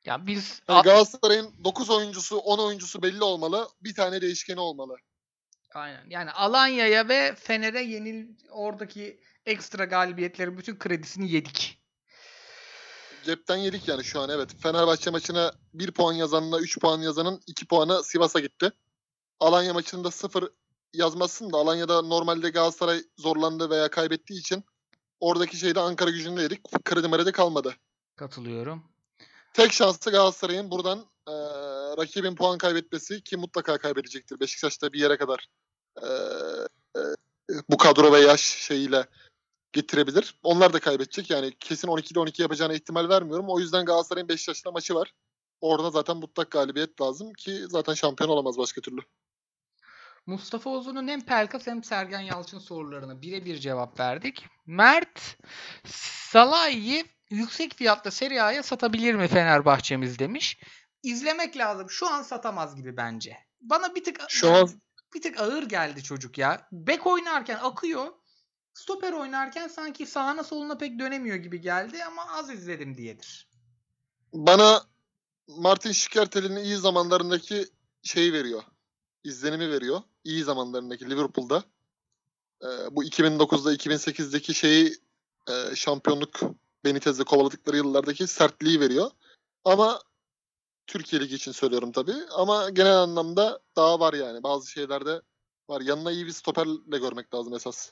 Ya biz Yani Galatasaray'ın 9 oyuncusu 10 oyuncusu belli olmalı. Bir tane değişkeni olmalı. Aynen. Yani Alanya'ya ve Fener'e yenil oradaki ekstra galibiyetlerin bütün kredisini yedik. Cepten yedik yani şu an evet. Fenerbahçe maçına 1 puan yazanla 3 puan yazanın 2 puanı Sivas'a gitti. Alanya maçında 0 yazmazsın da Alanya'da normalde Galatasaray zorlandı veya kaybettiği için oradaki şeyde Ankara gücünde yedik. Kredi merede kalmadı. Katılıyorum. Tek şansı Galatasaray'ın buradan eee, rakibin puan kaybetmesi ki mutlaka kaybedecektir. Beşiktaş'ta bir yere kadar eee, eee, bu kadro ve yaş şeyiyle getirebilir. Onlar da kaybedecek. Yani kesin 12'de 12 yapacağına ihtimal vermiyorum. O yüzden Galatasaray'ın Beşiktaş'la maçı var. Orada zaten mutlak galibiyet lazım ki zaten şampiyon olamaz başka türlü. Mustafa Uzun'un hem Pelkas hem Sergen Yalçın sorularına birebir cevap verdik. Mert Salah'ı yüksek fiyatla Serie A'ya satabilir mi Fenerbahçemiz demiş. İzlemek lazım. Şu an satamaz gibi bence. Bana bir tık Şu an bir tık ağır geldi çocuk ya. Bek oynarken akıyor. Stoper oynarken sanki sağına soluna pek dönemiyor gibi geldi ama az izledim diyedir. bana Martin Şikertel'in iyi zamanlarındaki şeyi veriyor. İzlenimi veriyor. İyi zamanlarındaki Liverpool'da. Ee, bu 2009'da 2008'deki şeyi e, şampiyonluk Benitez'le kovaladıkları yıllardaki sertliği veriyor. Ama Türkiye Ligi için söylüyorum tabii. Ama genel anlamda daha var yani. Bazı şeylerde var. Yanına iyi bir stoperle görmek lazım esas.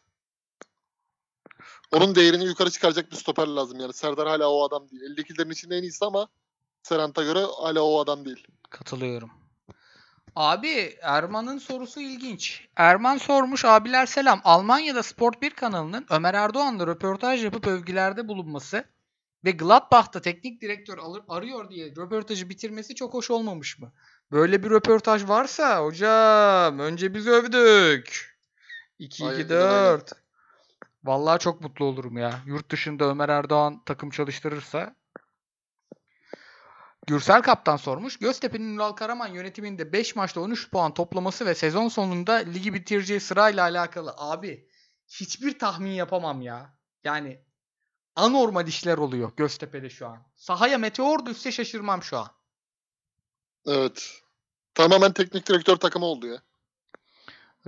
Onun değerini yukarı çıkaracak bir stoper lazım yani. Serdar hala o adam değil. 52'lerin içinde en iyisi ama Serant'a göre hala o adam değil. Katılıyorum. Abi Erman'ın sorusu ilginç. Erman sormuş abiler selam. Almanya'da Sport 1 kanalının Ömer Erdoğan'la röportaj yapıp övgülerde bulunması ve Gladbach'ta teknik direktör alır, arıyor diye röportajı bitirmesi çok hoş olmamış mı? Böyle bir röportaj varsa hocam önce biz övdük. 2 Aynen 2 öyle. 4. Vallahi çok mutlu olurum ya. Yurt dışında Ömer Erdoğan takım çalıştırırsa Gürsel Kaptan sormuş. Göztepe'nin Ünal Karaman yönetiminde 5 maçta 13 puan toplaması ve sezon sonunda ligi bitireceği sırayla alakalı. Abi hiçbir tahmin yapamam ya. Yani anormal işler oluyor Göztepe'de şu an. Sahaya meteor düşse şaşırmam şu an. Evet. Tamamen teknik direktör takımı oldu ya.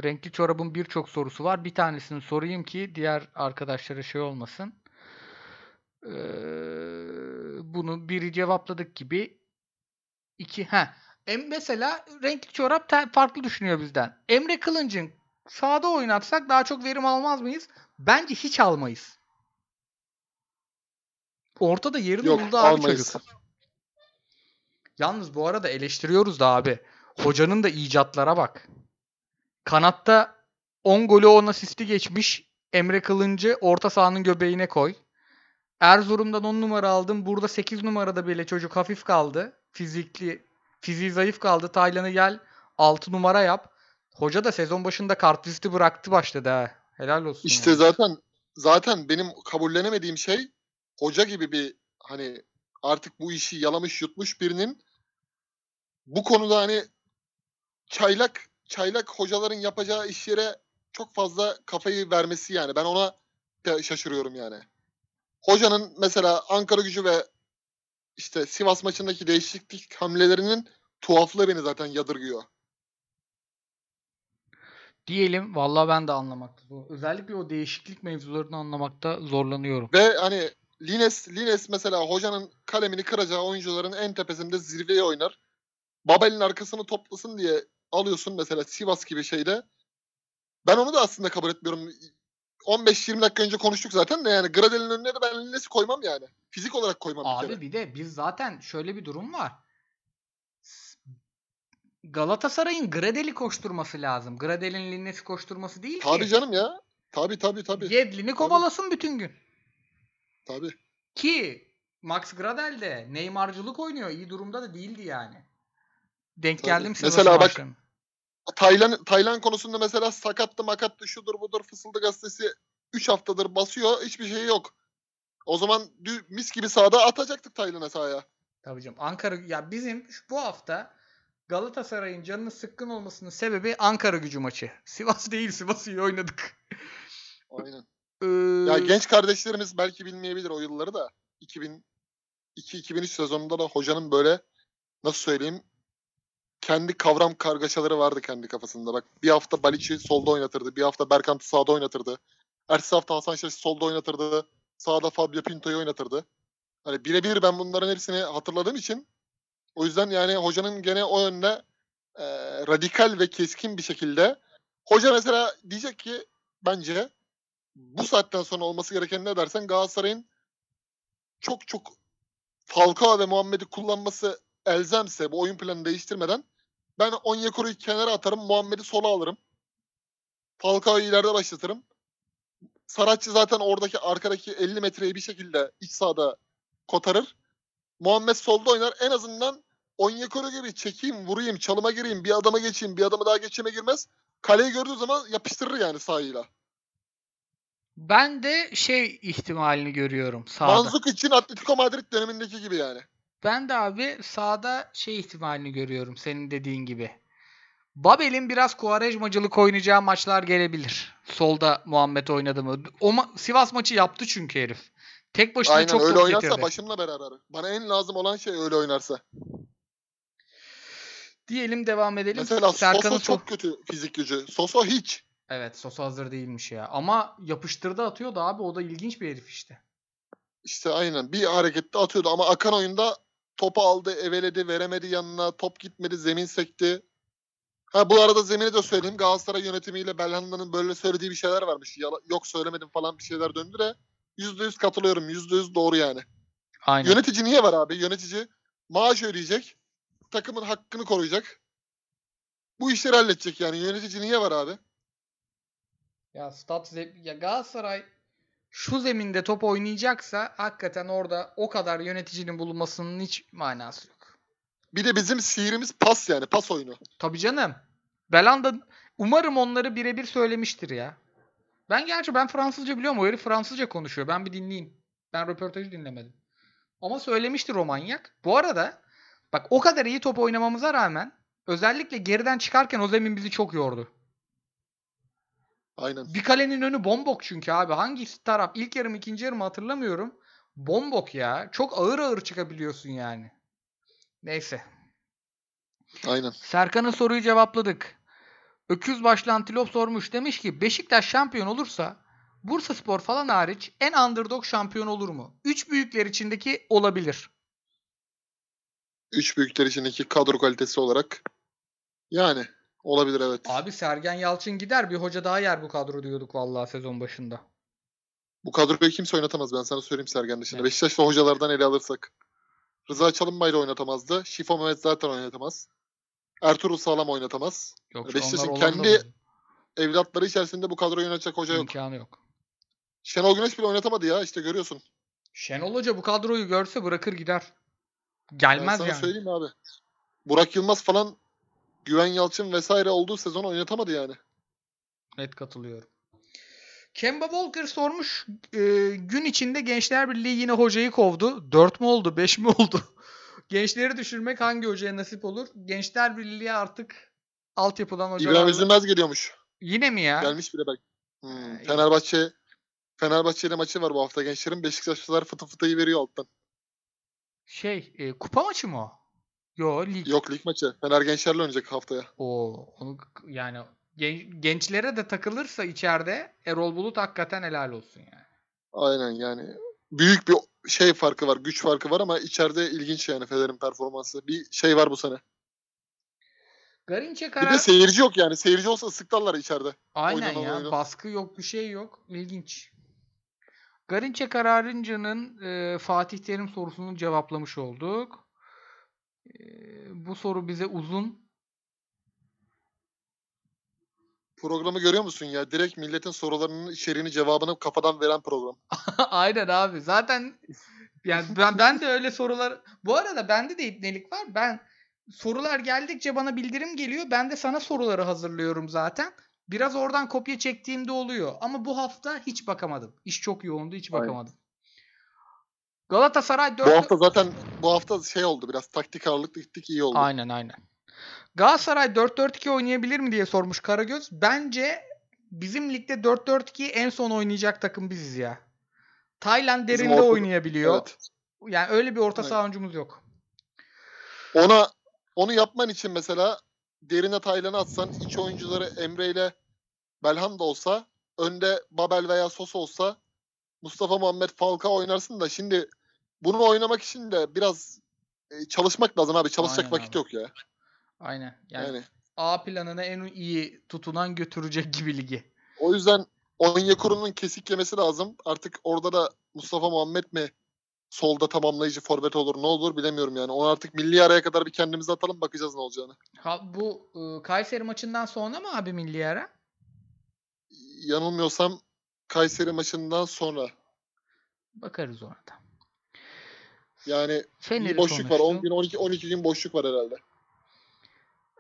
Renkli çorabın birçok sorusu var. Bir tanesini sorayım ki diğer arkadaşlara şey olmasın. Ee, bunu biri cevapladık gibi. İki, ha. Em mesela renkli çorap farklı düşünüyor bizden. Emre Kılınç'ın sağda oynatsak daha çok verim almaz mıyız? Bence hiç almayız. Ortada yerini Yok buldu abi almayız. çocuk. Yalnız bu arada eleştiriyoruz da abi. Hocanın da icatlara bak. Kanatta 10 golü 10 asisti geçmiş. Emre Kılıncı orta sahanın göbeğine koy. Erzurum'dan 10 numara aldım. Burada 8 numarada bile çocuk hafif kaldı. Fizikli, fiziği zayıf kaldı. Taylan'ı gel 6 numara yap. Hoca da sezon başında kartlisti bıraktı başladı ha. Helal olsun. İşte yani. zaten zaten benim kabullenemediğim şey hoca gibi bir hani artık bu işi yalamış yutmuş birinin bu konuda hani çaylak çaylak hocaların yapacağı iş yere çok fazla kafayı vermesi yani. Ben ona şaşırıyorum yani. Hocanın mesela Ankara gücü ve işte Sivas maçındaki değişiklik hamlelerinin tuhaflığı beni zaten yadırgıyor. Diyelim vallahi ben de anlamakta. zor- Özellikle o değişiklik mevzularını anlamakta zorlanıyorum. Ve hani Lines, Lines mesela hocanın kalemini kıracağı oyuncuların en tepesinde zirveye oynar. Babel'in arkasını toplasın diye alıyorsun mesela Sivas gibi şeyde. Ben onu da aslında kabul etmiyorum. 15-20 dakika önce konuştuk zaten de yani Gradel'in önüne de ben Lines'i koymam yani. Fizik olarak koymam bir kere. Abi bir de biz zaten şöyle bir durum var. Galatasaray'ın Gradel'i koşturması lazım. Gradel'in Linnes'i koşturması değil Tabii ki. canım ya. Tabii tabii tabii. Yedlin'i kovalasın bütün gün. Tabii. Ki Max Gradel de Neymarcılık oynuyor. İyi durumda da değildi yani. Denk Tabii. geldim Sivas'ın Mesela bak-. Taylan, Taylan konusunda mesela sakattı makattı şudur budur fısıldı gazetesi 3 haftadır basıyor. Hiçbir şey yok. O zaman mis gibi sahada atacaktık Taylan'a sahaya. Tabii canım. Ankara ya bizim şu- bu hafta Galatasaray'ın canının sıkkın olmasının sebebi Ankara gücü maçı. Sivas değil. Sivas'ı iyi oynadık. Aynen. Ee, Ya genç kardeşlerimiz belki bilmeyebilir o yılları da. 2002-2003 sezonunda da hocanın böyle nasıl söyleyeyim kendi kavram kargaşaları vardı kendi kafasında. Bak bir hafta Balic'i solda oynatırdı. Bir hafta Berkant'ı sağda oynatırdı. Ertesi hafta Hasan Şaş'ı solda oynatırdı. Sağda Fabio Pinto'yu oynatırdı. Hani birebir ben bunların hepsini hatırladığım için o yüzden yani hocanın gene o yönde e, radikal ve keskin bir şekilde hoca mesela diyecek ki bence bu saatten sonra olması gereken ne dersen Galatasaray'ın çok çok Falcao ve Muhammed'i kullanması elzemse bu oyun planını değiştirmeden ben Onyekuru'yu kenara atarım. Muhammed'i sola alırım. Falcao'yu ileride başlatırım. Saratçı zaten oradaki arkadaki 50 metreyi bir şekilde iç sahada kotarır. Muhammed solda oynar. En azından Onyekuru gibi çekeyim, vurayım, çalıma gireyim, bir adama geçeyim, bir adama daha geçeme girmez. Kaleyi gördüğü zaman yapıştırır yani sahayla. Ben de şey ihtimalini görüyorum sağda. Manzuk için Atletico Madrid dönemindeki gibi yani. Ben de abi sağda şey ihtimalini görüyorum senin dediğin gibi. Babel'in biraz Kuvarejmacılık oynayacağı maçlar gelebilir. Solda Muhammed oynadı mı? O ma- Sivas maçı yaptı çünkü herif. Tek başına Aynen çok öyle oynarsa getirdi. başımla beraber. Bana en lazım olan şey öyle oynarsa. Diyelim devam edelim. Mesela Serkan'ın Soso so- çok kötü fizik gücü. Soso hiç. Evet Sosa hazır değilmiş ya. Ama yapıştırdı atıyordu abi. O da ilginç bir herif işte. İşte aynen bir harekette atıyordu ama akan oyunda topu aldı, eveledi, veremedi yanına, top gitmedi, zemin sekti. Ha bu arada zemini de söyleyeyim. Galatasaray yönetimiyle Belhanda'nın böyle söylediği bir şeyler varmış. Yala- yok söylemedim falan bir şeyler döndü de %100 katılıyorum. %100 doğru yani. Aynen. Yönetici niye var abi? Yönetici maaş ödeyecek. Takımın hakkını koruyacak. Bu işleri halledecek yani. Yönetici niye var abi? Ya stat ya Galatasaray şu zeminde top oynayacaksa hakikaten orada o kadar yöneticinin bulunmasının hiç manası yok. Bir de bizim sihirimiz pas yani. Pas oyunu. Tabii canım. Belanda umarım onları birebir söylemiştir ya. Ben gerçi ben Fransızca biliyorum. O herif Fransızca konuşuyor. Ben bir dinleyeyim. Ben röportajı dinlemedim. Ama söylemiştir o manyak. Bu arada bak o kadar iyi top oynamamıza rağmen özellikle geriden çıkarken o zemin bizi çok yordu. Aynen. Bir kalenin önü bombok çünkü abi. Hangi taraf? İlk yarım ikinci yarım hatırlamıyorum. Bombok ya. Çok ağır ağır çıkabiliyorsun yani. Neyse. Aynen. Serkan'ın soruyu cevapladık. Öküz başlı antilop sormuş. Demiş ki Beşiktaş şampiyon olursa Bursa Spor falan hariç en underdog şampiyon olur mu? Üç büyükler içindeki olabilir. Üç büyükler içindeki kadro kalitesi olarak yani olabilir evet. Abi Sergen Yalçın gider bir hoca daha yer bu kadro diyorduk vallahi sezon başında. Bu kadroyu kimse oynatamaz ben sana söyleyeyim Sergen dışında. Evet. Beşiktaş'ta hocalardan ele alırsak. Rıza Çalınbay da oynatamazdı. Şifo Mehmet zaten oynatamaz. Ertuğrul Sağlam oynatamaz. Yok Beşiktaş'ın kendi. Evlatları içerisinde bu kadroyu yönetecek hoca yok. imkanı yok. Şenol Güneş bile oynatamadı ya işte görüyorsun. Şenol Hoca bu kadroyu görse bırakır gider. Ben Gelmez sana yani. söyleyeyim abi. Burak Yılmaz falan Güven Yalçın vesaire olduğu sezon oynatamadı yani. Net katılıyorum. Kemba Walker sormuş. e, gün içinde Gençler Birliği yine hocayı kovdu. 4 mü oldu? 5 mi oldu? Gençleri düşürmek hangi hocaya nasip olur? Gençler Birliği artık altyapıdan İbrahim hocalarla... Üzülmez geliyormuş. Yine mi ya? Gelmiş bile belki. Hmm, iyi. Fenerbahçe Fenerbahçe ile maçı var bu hafta gençlerin. Beşiktaşlılar fıtı fıtıyı veriyor alttan. Şey, e, kupa maçı mı o? Yo, lig. Yok lig maçı. Fener gençlerle oynayacak haftaya. O onu yani gen- gençlere de takılırsa içeride Erol Bulut hakikaten helal olsun yani. Aynen yani. Büyük bir şey farkı var. Güç farkı var ama içeride ilginç yani Fener'in performansı. Bir şey var bu sene. Garinçe Bir karar de seyirci yok yani. Seyirci olsa ıslıklarlar içeride. Aynen oynanan ya. oyunu. Baskı yok, bir şey yok. İlginç. Garinçe Kararınca'nın e, Fatih Terim sorusunu cevaplamış olduk. Bu soru bize uzun. Programı görüyor musun ya? Direkt milletin sorularının içeriğini cevabını kafadan veren program. Aynen abi. Zaten yani ben, ben de öyle sorular... Bu arada bende de ipnelik var. Ben sorular geldikçe bana bildirim geliyor. Ben de sana soruları hazırlıyorum zaten. Biraz oradan kopya çektiğimde oluyor. Ama bu hafta hiç bakamadım. İş çok yoğundu. Hiç Aynen. Galatasaray 4 Bu hafta zaten bu hafta şey oldu biraz taktik ağırlıklı gittik iyi oldu. Aynen aynen. Galatasaray 4-4-2 oynayabilir mi diye sormuş Karagöz. Bence bizim ligde 4-4-2'yi en son oynayacak takım biziz ya. Tayland derinde orta- oynayabiliyor. Evet. Yani öyle bir orta Aynen. saha oyuncumuz yok. Ona onu yapman için mesela derine Taylan'ı atsan iç oyuncuları Emre ile Belhanda olsa önde Babel veya Sos olsa Mustafa Muhammed Falka oynarsın da şimdi bunu oynamak için de biraz e, çalışmak lazım abi. Çalışacak Aynen vakit abi. yok ya. Aynen. Yani, Yani A planına en iyi tutunan götürecek gibi ligi. o yüzden Onyekuru'nun kesik yemesi lazım. Artık orada da Mustafa Muhammed mi solda tamamlayıcı forvet olur ne olur bilemiyorum yani. Onu artık milli araya kadar bir kendimize atalım bakacağız ne olacağını. Ha, bu e, Kayseri maçından sonra mı abi milli ara? Yanılmıyorsam Kayseri maçından sonra. Bakarız ona da. Yani Fener'i bir boşluk var. 10 konuştuk. gün 12 12 gün boşluk var herhalde.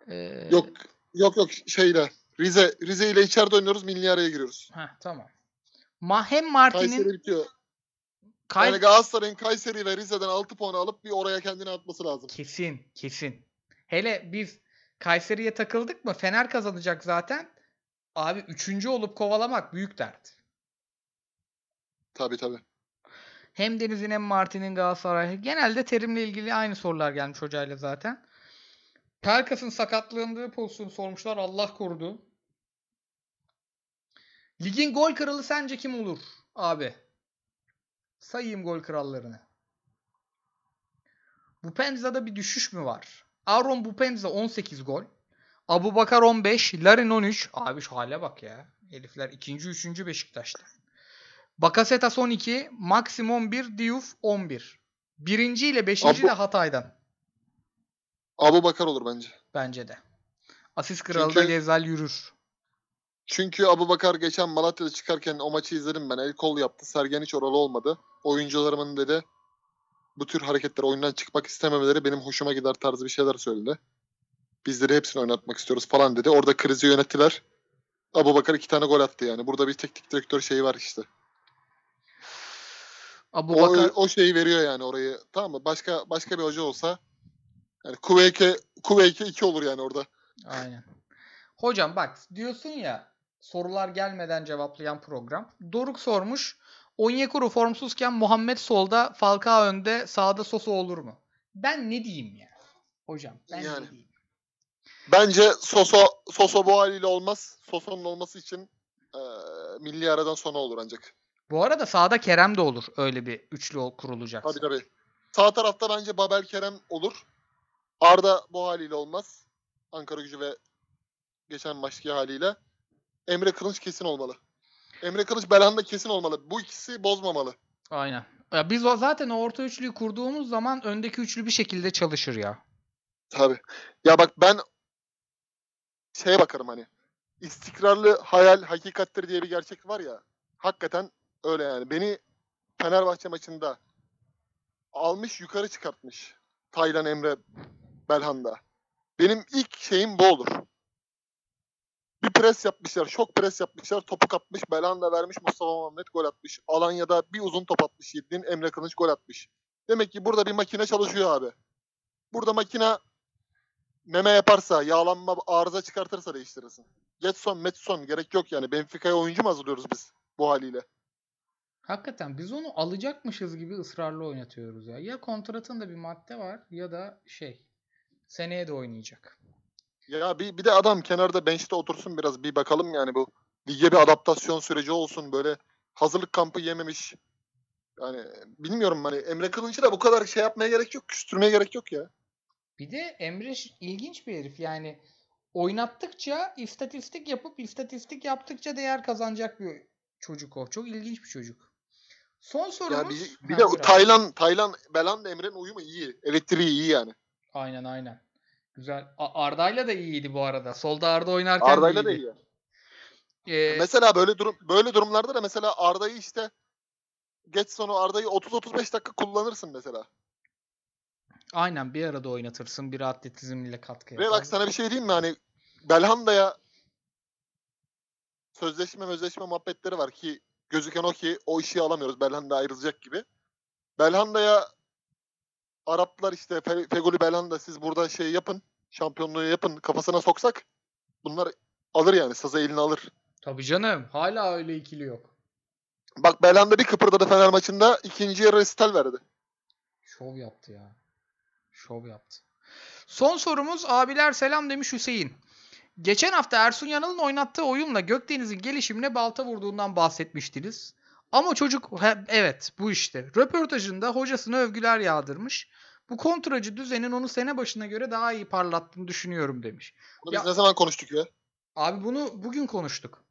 Ee, Yok yok yok şeyle Rize Rize ile içeride oynuyoruz. Milli araya giriyoruz. Heh, tamam. Mahem Martin'in Kayseri bitiyor. Kay- Yani Galatasaray'ın Kayseri ve Rize'den 6 puan alıp bir oraya kendini atması lazım. Kesin, kesin. Hele biz Kayseri'ye takıldık mı Fener kazanacak zaten. Abi üçüncü olup kovalamak büyük dert. Tabii tabii. Hem Deniz'in hem Martin'in Galatasaray. Genelde terimle ilgili aynı sorular gelmiş hocayla zaten. Pelkas'ın sakatlığında pozisyonu sormuşlar. Allah korudu. Ligin gol kralı sence kim olur abi? Sayayım gol krallarını. Bupenza'da bir düşüş mü var? Aaron Bupenza 18 gol. Abu Bakar 15. Larin 13. Abi şu hale bak ya. Herifler ikinci, üçüncü Beşiktaş'ta. Bakasetas 12. Maxim 11. Diouf 11. Birinci ile beşinci Abu- de Hatay'dan. Abu Bakar olur bence. Bence de. Asist kralı da Çünkü- Gezel yürür. Çünkü Abu Bakar geçen Malatya'da çıkarken o maçı izledim ben. El kol yaptı. Sergen hiç oralı olmadı. Oyuncularımın dedi bu tür hareketler oyundan çıkmak istememeleri benim hoşuma gider tarzı bir şeyler söyledi. Bizleri hepsini oynatmak istiyoruz falan dedi. Orada krizi yönettiler. Abu Bakar iki tane gol attı yani. Burada bir teknik direktör şeyi var işte. Abu O, Bakar o şeyi veriyor yani orayı. Tamam mı? Başka başka bir hoca olsa yani Kuveyke Kuveyke 2 olur yani orada. Aynen. Hocam bak diyorsun ya sorular gelmeden cevaplayan program. Doruk sormuş. Onyekuru formsuzken Muhammed solda, Falcao önde, sağda Sosa olur mu? Ben ne diyeyim ya? Hocam ben Yani. ne diyeyim? Bence Soso Soso bu haliyle olmaz. Soso'nun olması için eee, milli aradan sonra olur ancak. Bu arada sağda Kerem de olur öyle bir üçlü kurulacaksa. Tabii tabii. Sağ tarafta bence Babel Kerem olur. Arda bu haliyle olmaz. Ankara gücü ve geçen maçki haliyle. Emre Kılıç kesin olmalı. Emre Kılıç Belhanda kesin olmalı. Bu ikisi bozmamalı. Aynen. Ya biz o zaten o orta üçlüyü kurduğumuz zaman öndeki üçlü bir şekilde çalışır ya. Tabii. Ya bak ben şeye bakarım hani. İstikrarlı hayal hakikattir diye bir gerçek var ya. Hakikaten öyle yani. Beni Fenerbahçe maçında almış yukarı çıkartmış. Taylan Emre Belhanda. Benim ilk şeyim bu olur. Bir pres yapmışlar. Şok pres yapmışlar. Topu kapmış. Belhanda vermiş. Mustafa Muhammed gol atmış. Alanya'da bir uzun top atmış. Yediğin Emre Kılıç gol atmış. Demek ki burada bir makine çalışıyor abi. Burada makine meme yaparsa, yağlanma arıza çıkartırsa değiştirirsin. Getson, Metson gerek yok yani. Benfica'ya oyuncu mu hazırlıyoruz biz bu haliyle? Hakikaten biz onu alacakmışız gibi ısrarla oynatıyoruz ya. Ya kontratında bir madde var ya da şey seneye de oynayacak. Ya bir, bir de adam kenarda bench'te otursun biraz bir bakalım yani bu lige bir adaptasyon süreci olsun böyle hazırlık kampı yememiş. Yani bilmiyorum hani Emre Kılınç'ı da bu kadar şey yapmaya gerek yok. Küstürmeye gerek yok ya. Bir de Emre ilginç bir herif yani oynattıkça istatistik yapıp istatistik yaptıkça değer kazanacak bir çocuk o. Çok ilginç bir çocuk. Son sorumuz. Ya bir, bir Ha, de. Taylan, Taylan, Belan Emre'nin uyumu iyi. Elektriği iyi yani. Aynen aynen. Güzel. Arda'yla da iyiydi bu arada. Solda Arda oynarken Arda'yla da iyiydi. iyi. Ee, Mesela böyle durum böyle durumlarda da mesela Arda'yı işte geç sonu Arda'yı 30-35 dakika kullanırsın mesela. aynen bir arada oynatırsın. Bir atletizmle katkı Ve yapar. bak sana bir şey diyeyim mi? Hani Belhanda'ya sözleşme sözleşme muhabbetleri var ki gözüken o ki o işi alamıyoruz. Belhanda ayrılacak gibi. Belhanda'ya Araplar işte Fe- Fegoli Belhanda siz burada şey yapın. Şampiyonluğu yapın. Kafasına soksak bunlar alır yani. Sazı eline alır. Tabii canım. Hala öyle ikili yok. Bak Belhanda bir kıpırdadı Fener maçında. ikinci yarı resital verdi. Şov yaptı ya. Şov yaptı. Son sorumuz abiler selam demiş Hüseyin. Geçen hafta Ersun Yanal'ın oynattığı oyunla Gökdeniz'in gelişimine balta vurduğundan bahsetmiştiniz. Ama çocuk he- evet bu işte. Röportajında hocasına övgüler yağdırmış. Bu kontracı düzenin onu sene başına göre daha iyi parlattığını düşünüyorum demiş. Bunu Ya- biz ne zaman konuştuk ya? Abi bunu bugün konuştuk.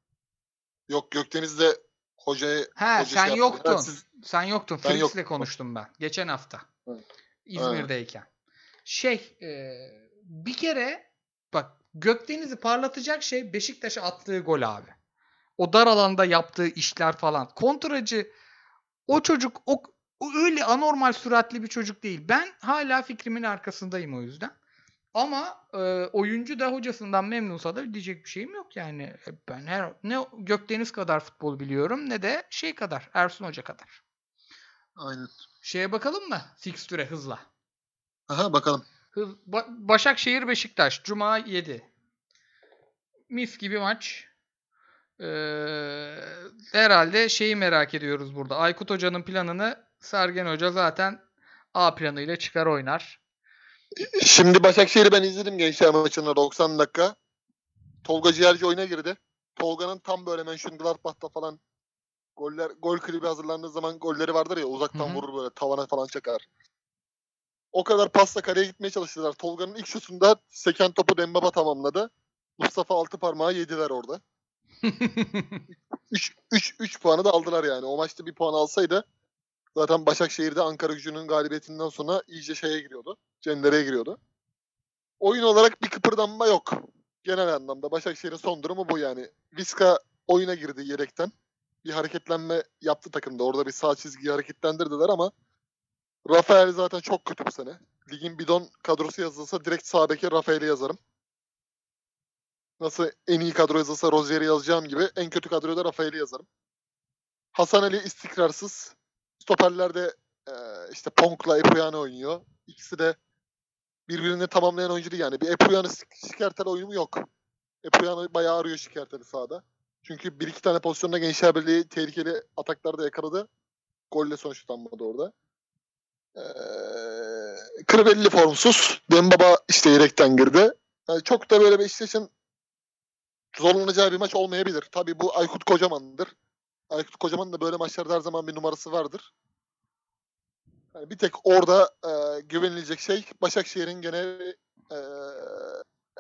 Yok Gökdeniz'de hocayı He sen şey yoktun. Ha, siz- Sen yoktun. Ben Fritz'le konuştum ben. Geçen hafta. Evet. İzmir'deyken. Şey e, bir kere bak Gökdeniz'i parlatacak şey Beşiktaş'a attığı gol abi. O dar alanda yaptığı işler falan. Kontracı o çocuk o, o öyle anormal süratli bir çocuk değil. Ben hala fikrimin arkasındayım o yüzden. Ama e, oyuncu da hocasından memnunsa da diyecek bir şeyim yok yani. E, Ben her ne Gökdeniz kadar futbol biliyorum ne de şey kadar Ersun Hoca kadar. Aynen. Şeye bakalım mı? Fikstüre hızla. Aha bakalım. Hız, Ba- Başakşehir Beşiktaş Cuma 7. Mis gibi maç. Ee, herhalde şeyi merak ediyoruz burada. Aykut Hoca'nın planını Sergen Hoca zaten A planıyla çıkar oynar. Şimdi Başakşehir'i ben izledim gençler maçında 90 dakika. Tolga Ciğerci oyuna girdi. Tolga'nın tam böyle Mönchengladbach'ta falan goller gol klibi hazırlandığı zaman golleri vardır ya uzaktan Hı hı. vurur böyle tavana falan çakar. O kadar pasla kaleye gitmeye çalıştılar. Tolga'nın ilk şutunda seken topu Dembaba tamamladı. Mustafa altı parmağı yediler orada. 3 3 3 puanı da aldılar yani. O maçta bir puan alsaydı zaten Başakşehir'de Ankara Gücü'nün galibiyetinden sonra iyice şeye giriyordu. Cendereye giriyordu. Oyun olarak bir kıpırdanma yok. Genel anlamda Başakşehir'in son durumu bu yani. Viska oyuna girdi yedekten. Bir hareketlenme yaptı takımda. Orada bir sağ çizgiyi hareketlendirdiler ama Rafael zaten çok kötü bu sene. Ligin bidon kadrosu yazılsa direkt sağ beke Rafael'i yazarım. Nasıl en iyi kadro yazılsa Rozier'i yazacağım gibi en kötü kadroda Rafael'i yazarım. Hasan Ali istikrarsız. Stoperlerde eee, işte Ponk'la Epuyane oynuyor. İkisi de birbirini tamamlayan oyuncu değil yani. Bir Epuyane Şikertel oyunu yok. Epuyane bayağı arıyor Şikertel'i sahada. Çünkü bir iki tane pozisyonda Gençler Birliği tehlikeli ataklarda yakaladı. Golle sonuçlanmadı orada. Ee, Kırvelli formsuz. Dembaba işte yedekten girdi. Yani çok da böyle Beşiktaş'ın zorlanacağı bir maç olmayabilir. Tabii bu Aykut Kocaman'dır. Aykut Kocaman'ın da böyle maçlarda her zaman bir numarası vardır. Yani bir tek orada e, güvenilecek şey Başakşehir'in gene e,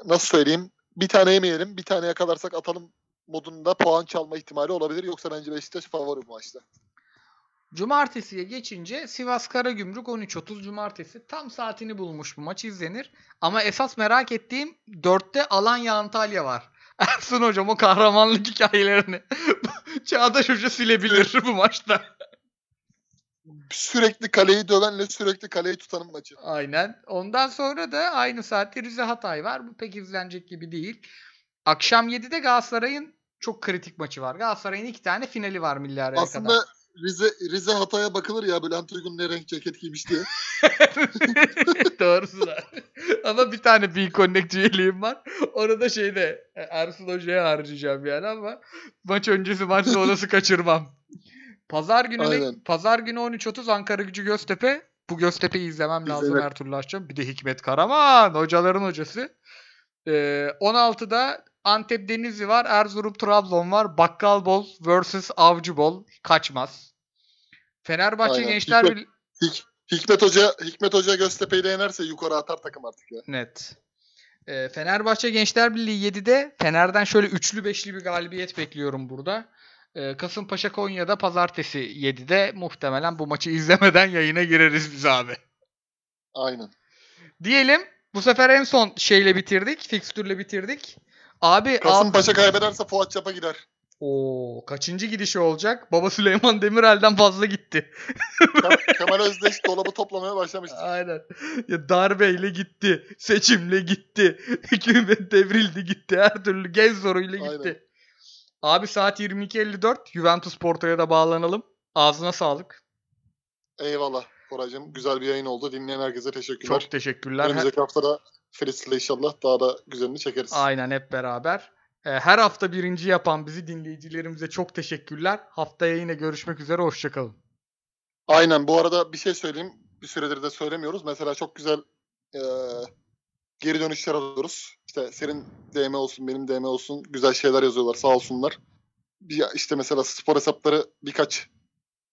nasıl söyleyeyim bir tane yemeyelim bir tane yakalarsak atalım modunda puan çalma ihtimali olabilir. Yoksa bence Beşiktaş favori bu maçta. Cumartesiye geçince Sivas Karagümrük 13.30 Cumartesi. Tam saatini bulmuş bu maç izlenir. Ama esas merak ettiğim 4'te Alanya Antalya var. Ersun Hocam o kahramanlık hikayelerini Çağdaş Hoca silebilir bu maçta. Sürekli kaleyi dövenle sürekli kaleyi tutanın maçı. Aynen. Ondan sonra da aynı saatte Rize Hatay var. Bu pek izlenecek gibi değil. Akşam 7'de Galatasaray'ın çok kritik maçı var. Galatasaray'ın iki tane finali var milli araya Aslında kadar. Rize Rize Hatay'a bakılır ya Bülent Uygun ne renk ceket giymiş diye. Doğrusu da. Ama bir tane bir Connect üyeliğim var. Onu da şeyde e, Ersun Hoca'ya harcayacağım yani ama maç öncesi maç sonrası kaçırmam. Pazar günü Aynen. Pazar günü 13.30 Ankara Gücü Göztepe. Bu Göztepe'yi izlemem lazım İzlemek. her türlü açacağım. Bir de Hikmet Karaman hocaların hocası. Ee, 16'da Antep Denizli var. Erzurum Trabzon var. Bakkal Bol vs. Avcı Bol. Kaçmaz. Fenerbahçe Aynen. Gençler Hikmet- Hik- Hikmet Hoca Hikmet Hoca Göztepe'yi de yenerse yukarı atar takım artık ya. Net. Ee, Fenerbahçe Gençler Birliği 7'de Fener'den şöyle üçlü beşli bir galibiyet bekliyorum burada. Ee, Kasımpaşa Konya'da pazartesi 7'de muhtemelen bu maçı izlemeden yayına gireriz biz abi. Aynen. Diyelim bu sefer en son şeyle bitirdik. Fikstürle bitirdik. Abi alt... Kasımpaşa kaybederse Fuat Çap'a gider. Oo, kaçıncı gidişi olacak? Baba Süleyman Demirel'den fazla gitti. Kemal Özdeş dolabı toplamaya başlamıştır. Aynen. Ya darbeyle gitti. Seçimle gitti. Hükümet devrildi gitti. Her türlü gez zoruyla gitti. Aynen. Abi saat 22.54. Juventus Porto'ya da bağlanalım. Ağzına sağlık. Eyvallah Koraycığım. Güzel bir yayın oldu. Dinleyen herkese teşekkürler. Çok teşekkürler. Önümüzdeki haftada Fritz'le inşallah daha da güzelini çekeriz. Aynen hep beraber. Ee, Her hafta birinci yapan bizi dinleyicilerimize çok teşekkürler. Haftaya yine görüşmek üzere. Hoşçakalın. Aynen. Bu arada bir şey söyleyeyim. Bir süredir de söylemiyoruz. Mesela çok güzel eee, geri dönüşler alıyoruz. İşte senin DM olsun, benim DM olsun. Güzel şeyler yazıyorlar. Sağ olsunlar. Bir, işte mesela spor hesapları birkaç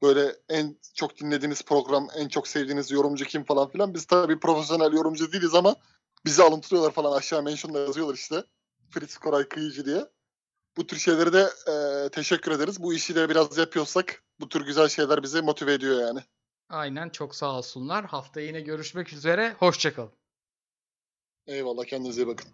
böyle en çok dinlediğiniz program, en çok sevdiğiniz yorumcu kim falan filan. Biz tabii profesyonel yorumcu değiliz ama bizi alıntılıyorlar falan. Aşağı mention'da yazıyorlar işte. Fritz Koray Kıyıcı diye. Bu tür şeyleri de eee, teşekkür ederiz. Bu işi de biraz yapıyorsak bu tür güzel şeyler bizi motive ediyor yani. Aynen çok sağ olsunlar. Haftaya yine görüşmek üzere. Hoşçakalın. Eyvallah kendinize iyi bakın.